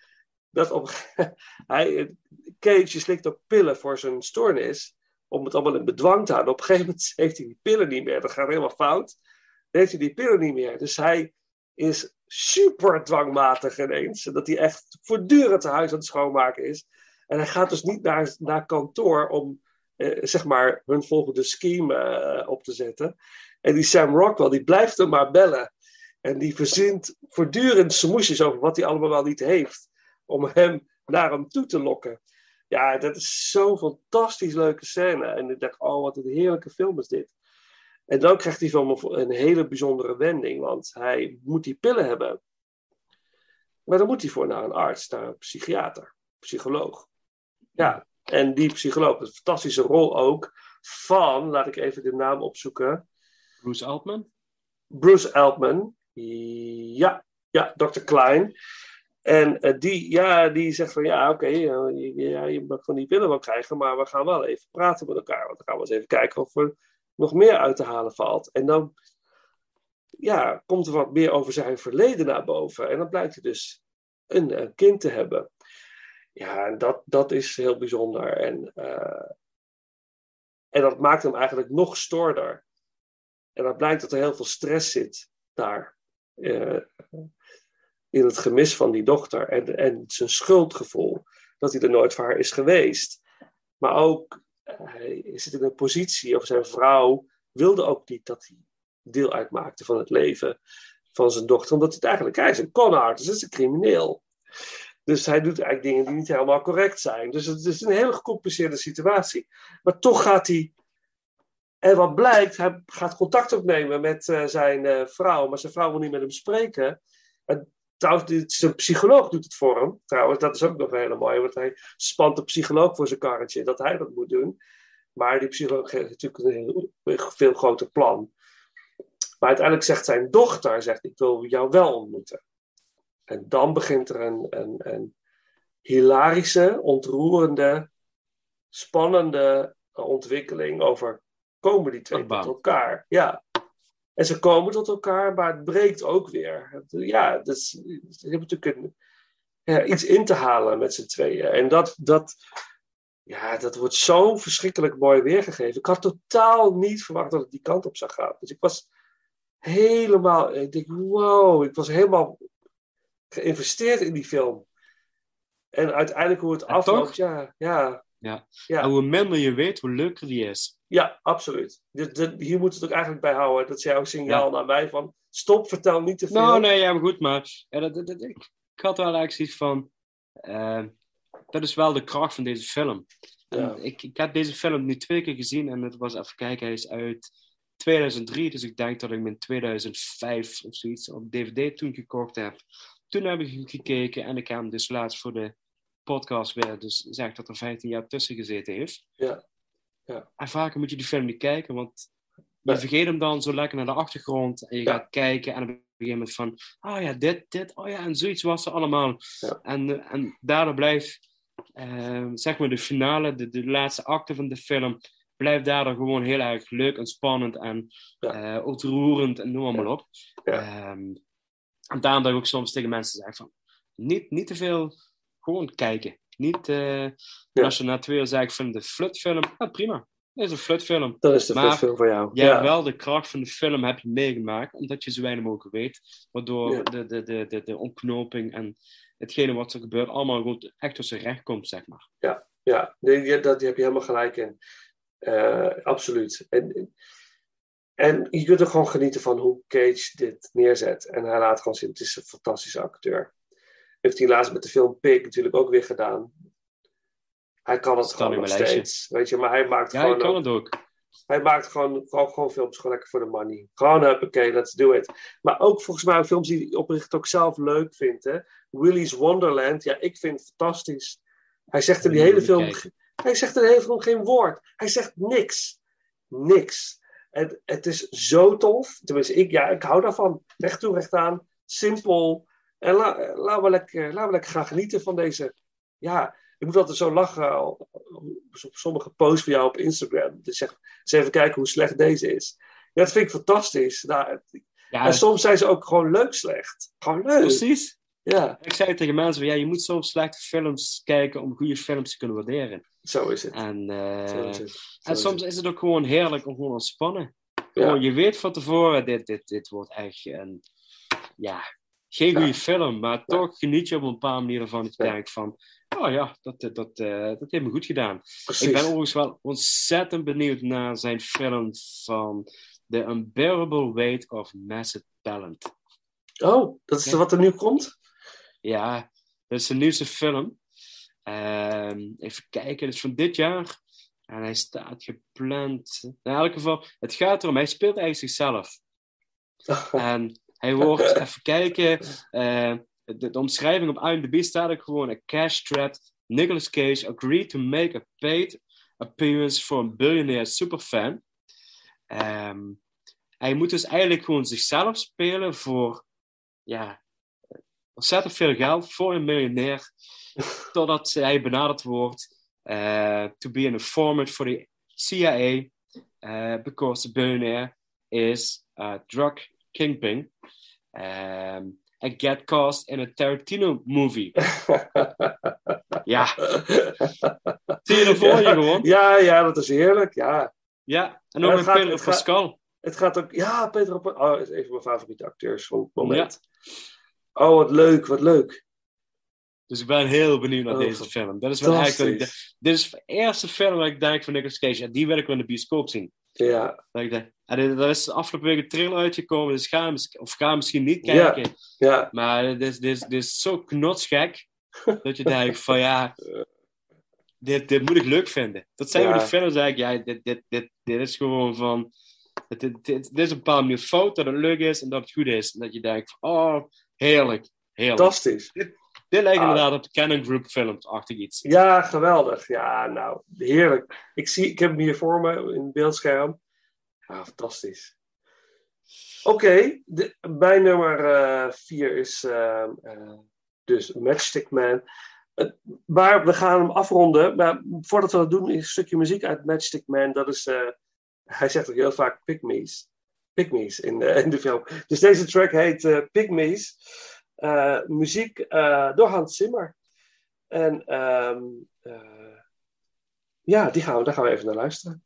dat op, hij, Cage slikt ook pillen voor zijn stoornis. om het allemaal in bedwang te houden. Op een gegeven moment heeft hij die pillen niet meer. Dat gaat helemaal fout. Dan heeft hij die pillen niet meer. Dus hij is super dwangmatig ineens. Dat hij echt voortdurend het huis aan het schoonmaken is. En hij gaat dus niet naar, naar kantoor om eh, zeg maar hun volgende scheme eh, op te zetten. En die Sam Rockwell, die blijft hem maar bellen. En die verzint voortdurend smoesjes over wat hij allemaal wel niet heeft. Om hem naar hem toe te lokken. Ja, dat is zo'n fantastisch leuke scène. En ik dacht, oh, wat een heerlijke film is dit. En dan krijgt die film een hele bijzondere wending. Want hij moet die pillen hebben. Maar dan moet hij voor naar een arts, naar een psychiater, psycholoog. Ja, en die psycholoog, een fantastische rol ook van, laat ik even de naam opzoeken. Bruce Altman? Bruce Altman, ja, ja, Dr. Klein. En uh, die, ja, die zegt van ja, oké, okay, uh, ja, je mag van die pillen wel krijgen, maar we gaan wel even praten met elkaar. Want dan gaan we eens even kijken of er nog meer uit te halen valt. En dan ja, komt er wat meer over zijn verleden naar boven. En dan blijkt hij dus een, een kind te hebben. Ja, dat, dat is heel bijzonder. En, uh, en dat maakt hem eigenlijk nog stoorder. En dan blijkt dat er heel veel stress zit daar. Uh, in het gemis van die dochter. En, en zijn schuldgevoel. Dat hij er nooit voor haar is geweest. Maar ook, hij zit in een positie, of zijn vrouw wilde ook niet dat hij deel uitmaakte van het leven van zijn dochter. Omdat hij het eigenlijk, hij is een con dus is een crimineel. Dus hij doet eigenlijk dingen die niet helemaal correct zijn. Dus het is een hele gecompliceerde situatie. Maar toch gaat hij. En wat blijkt, hij gaat contact opnemen met uh, zijn uh, vrouw, maar zijn vrouw wil niet met hem spreken. En trouwens, zijn psycholoog doet het voor hem. Trouwens, dat is ook nog heel mooi, want hij spant de psycholoog voor zijn karretje dat hij dat moet doen. Maar die psycholoog heeft natuurlijk een heel, veel groter plan. Maar uiteindelijk zegt zijn dochter, zegt, ik wil jou wel ontmoeten. En dan begint er een, een, een hilarische, ontroerende, spannende ontwikkeling over komen die twee tot elkaar. Ja. En ze komen tot elkaar, maar het breekt ook weer. Ja, dus, ze hebben natuurlijk een, ja, iets in te halen met z'n tweeën. En dat, dat, ja, dat wordt zo verschrikkelijk mooi weergegeven. Ik had totaal niet verwacht dat het die kant op zou gaan. Dus ik was helemaal, ik denk, wow, ik was helemaal geïnvesteerd in die film. En uiteindelijk hoe het afloopt, ja, ja. Ja. ja. En hoe minder je weet, hoe leuker die is. Ja, absoluut. hier moet het ook eigenlijk bij houden. Dat is jouw signaal naar mij van, stop, vertel niet te veel. Nou, nee, ja, maar goed, maar ja, dat, dat, ik, ik had wel eigenlijk zoiets van, uh, dat is wel de kracht van deze film. Ja. Ik, ik heb deze film nu twee keer gezien en het was, even kijken, hij is uit 2003, dus ik denk dat ik hem in 2005 of zoiets op DVD toen gekocht heb. Toen heb ik gekeken en ik heb hem dus laatst voor de podcast weer dus zegt dat er 15 jaar tussen gezeten heeft. Ja. ja. En vaker moet je die film niet kijken, want je vergeet hem dan zo lekker naar de achtergrond en je gaat kijken en op een gegeven moment van, oh ja, dit, dit, oh ja, en zoiets was er allemaal. Ja. En, en daardoor blijft, uh, zeg maar, de finale, de, de laatste acte van de film, blijft daardoor gewoon heel erg leuk en spannend en ja. uh, ontroerend en noem maar op. Um, en daarom dat ik ook soms tegen mensen zeg van, niet, niet te veel, gewoon kijken. Niet, uh, als je na twee uur zegt van de flutfilm, ah, prima. Dat is een flutfilm. Dat is de maar flutfilm voor jou. Ja, wel de kracht van de film heb je meegemaakt, omdat je zo weinig mogelijk weet. Waardoor Ja. de, de, de, de, de ontknoping en hetgene wat er gebeurt, allemaal goed echt zijn recht komt, zeg maar. Ja, ja. Nee, dat, daar heb je helemaal gelijk in. Eh, absoluut. En, en je kunt er gewoon genieten van hoe Cage dit neerzet. En hij laat gewoon zien, het is een fantastische acteur. Heeft hij laatst met de film Pig natuurlijk ook weer gedaan. Hij kan het gewoon nog lijstje. steeds. Weet je, maar hij maakt Ja, gewoon... ik kan het ook. Hij maakt gewoon, gewoon, gewoon films gewoon lekker voor de money. Gewoon, oké, let's do it. Maar ook volgens mij films die hij oprecht ook zelf leuk vindt. Hè? Willy's Wonderland, ja, ik vind het fantastisch. Hij zegt in die hele film, hij zegt in de hele film geen woord. Hij zegt niks. Niks. En het is zo tof. Tenminste, ik, ja, ik hou daarvan. Recht toe, recht aan. Simpel. En la, laten, we lekker, laten we lekker gaan genieten van deze. Ja, ik moet altijd zo lachen op sommige posts van jou op Instagram. Dus zeg, eens even kijken hoe slecht deze is. Ja, dat vind ik fantastisch. Nou, Ja, en soms zijn ze ook gewoon leuk slecht. Gewoon leuk. precies. Ja, Ik zei tegen mensen, ja, je moet soms slechte films kijken om goede films te kunnen waarderen. Zo is het. En, eh, Zo is het. Zo en is soms het. is het ook gewoon heerlijk om gewoon ontspannen. Ja. Gewoon, je weet van tevoren, dit, dit, dit wordt echt een, ja, geen goede film, maar toch geniet je op een bepaalde manier ervan dat je denkt van, oh ja, dat, dat, dat, eh, dat heeft me goed gedaan. Precies. Ik ben overigens wel ontzettend benieuwd naar zijn film van The Unbearable Weight of Massive Talent. Oh, dat is wat er nu komt? Ja, dat is zijn nieuwste film. Ehm, even kijken, het is van dit jaar. En hij staat gepland. Nou, in elk geval, het gaat erom, hij speelt eigenlijk zichzelf. En hij wordt, even kijken, eh, de, de omschrijving op IMDb staat ook gewoon: A cash-strapped Nicolas Cage agreed to make a paid appearance for a billionaire superfan. Ehm, hij moet dus eigenlijk gewoon zichzelf spelen voor, ja, ontzettend veel geld voor een miljonair, totdat hij benaderd wordt eh, to be an informant for the CIA, eh, because the billionaire is a drug kingpin. Um, and get cast in a Tarantino movie. ja. Zie je voor je gewoon? Ja, ja, dat is heerlijk. Ja. Ja, en ook het met gaat- Pedro het gaat- Pascal. Het gaat ook, ja, Peter op. Oh, is even mijn favoriete acteurs van het moment. Oh, wat leuk, wat leuk. Dus ik ben heel benieuwd naar Oh, deze film. Dat is wel eigenlijk wat ik Dit is de eerste film waar ik denk van Nicolas Cage. Ja, die wil ik wel in de bioscoop zien. Ja. Dat ik en dat is de afgelopen week een trailer uitgekomen. Dus ga, of ga misschien niet kijken. ja. Maar dit is, dit, is, dit is zo knotsgek. dat je denkt van ja. Dit, dit moet ik leuk vinden. Dat zijn Ja. we de films eigenlijk. Ja, dit, dit, dit, dit is gewoon van. Dit, dit, dit, dit is een bepaalde manier fout dat het leuk is en dat het goed is. En dat je denkt van oh, heerlijk. Heerlijk. Fantastisch. Dit, dit lijkt Ah. inderdaad op de Canon Group films, achtig iets. Ja, geweldig. Ja, nou, heerlijk. Ik, zie, ik heb hem hier voor me in het beeldscherm. Ja, fantastisch. Oké, mijn nummer eh, vier is eh, eh, dus Matchstick Man. Eh, maar we gaan hem afronden. Maar voordat we dat doen, een stukje muziek uit Matchstick Man. Dat is, eh, hij zegt ook heel vaak Pygmies. Pygmies in, de- in de film. Dus deze track heet eh Pygmies. Eh, muziek eh, door Hans Zimmer. En ehm, eh, ja, die gaan we, daar gaan we even naar luisteren.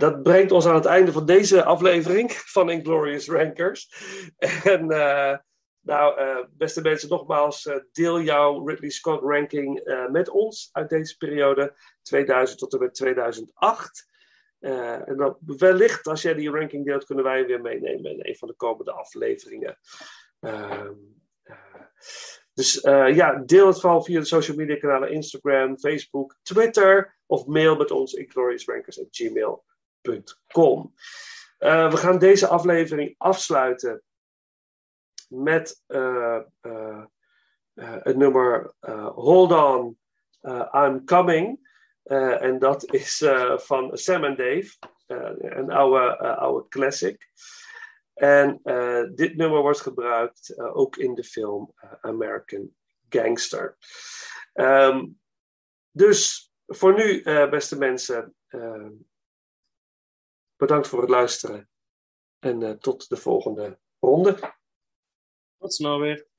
Dat brengt ons aan het einde van deze aflevering van Inglorious Rankers. En eh, nou, eh, beste mensen, nogmaals, eh, deel jouw Ridley Scott ranking met ons uit deze periode 2000 tot en met 2008. Eh, en dan wellicht, als jij die ranking deelt, kunnen wij weer meenemen in een van de komende afleveringen. Ehm, eh, dus eh, ja, deel het vooral via de social media kanalen Instagram, Facebook, Twitter of mail met ons ingloriousrankers.gmail.com. Uh, we gaan deze aflevering afsluiten met uh, uh, het nummer Hold On, I'm Coming. en dat is van Sam en Dave, een oude, oude classic. En dit nummer wordt gebruikt ook in de film American Gangster. Um, dus voor nu, beste mensen, bedankt voor het luisteren. En tot de volgende ronde. Tot snel weer.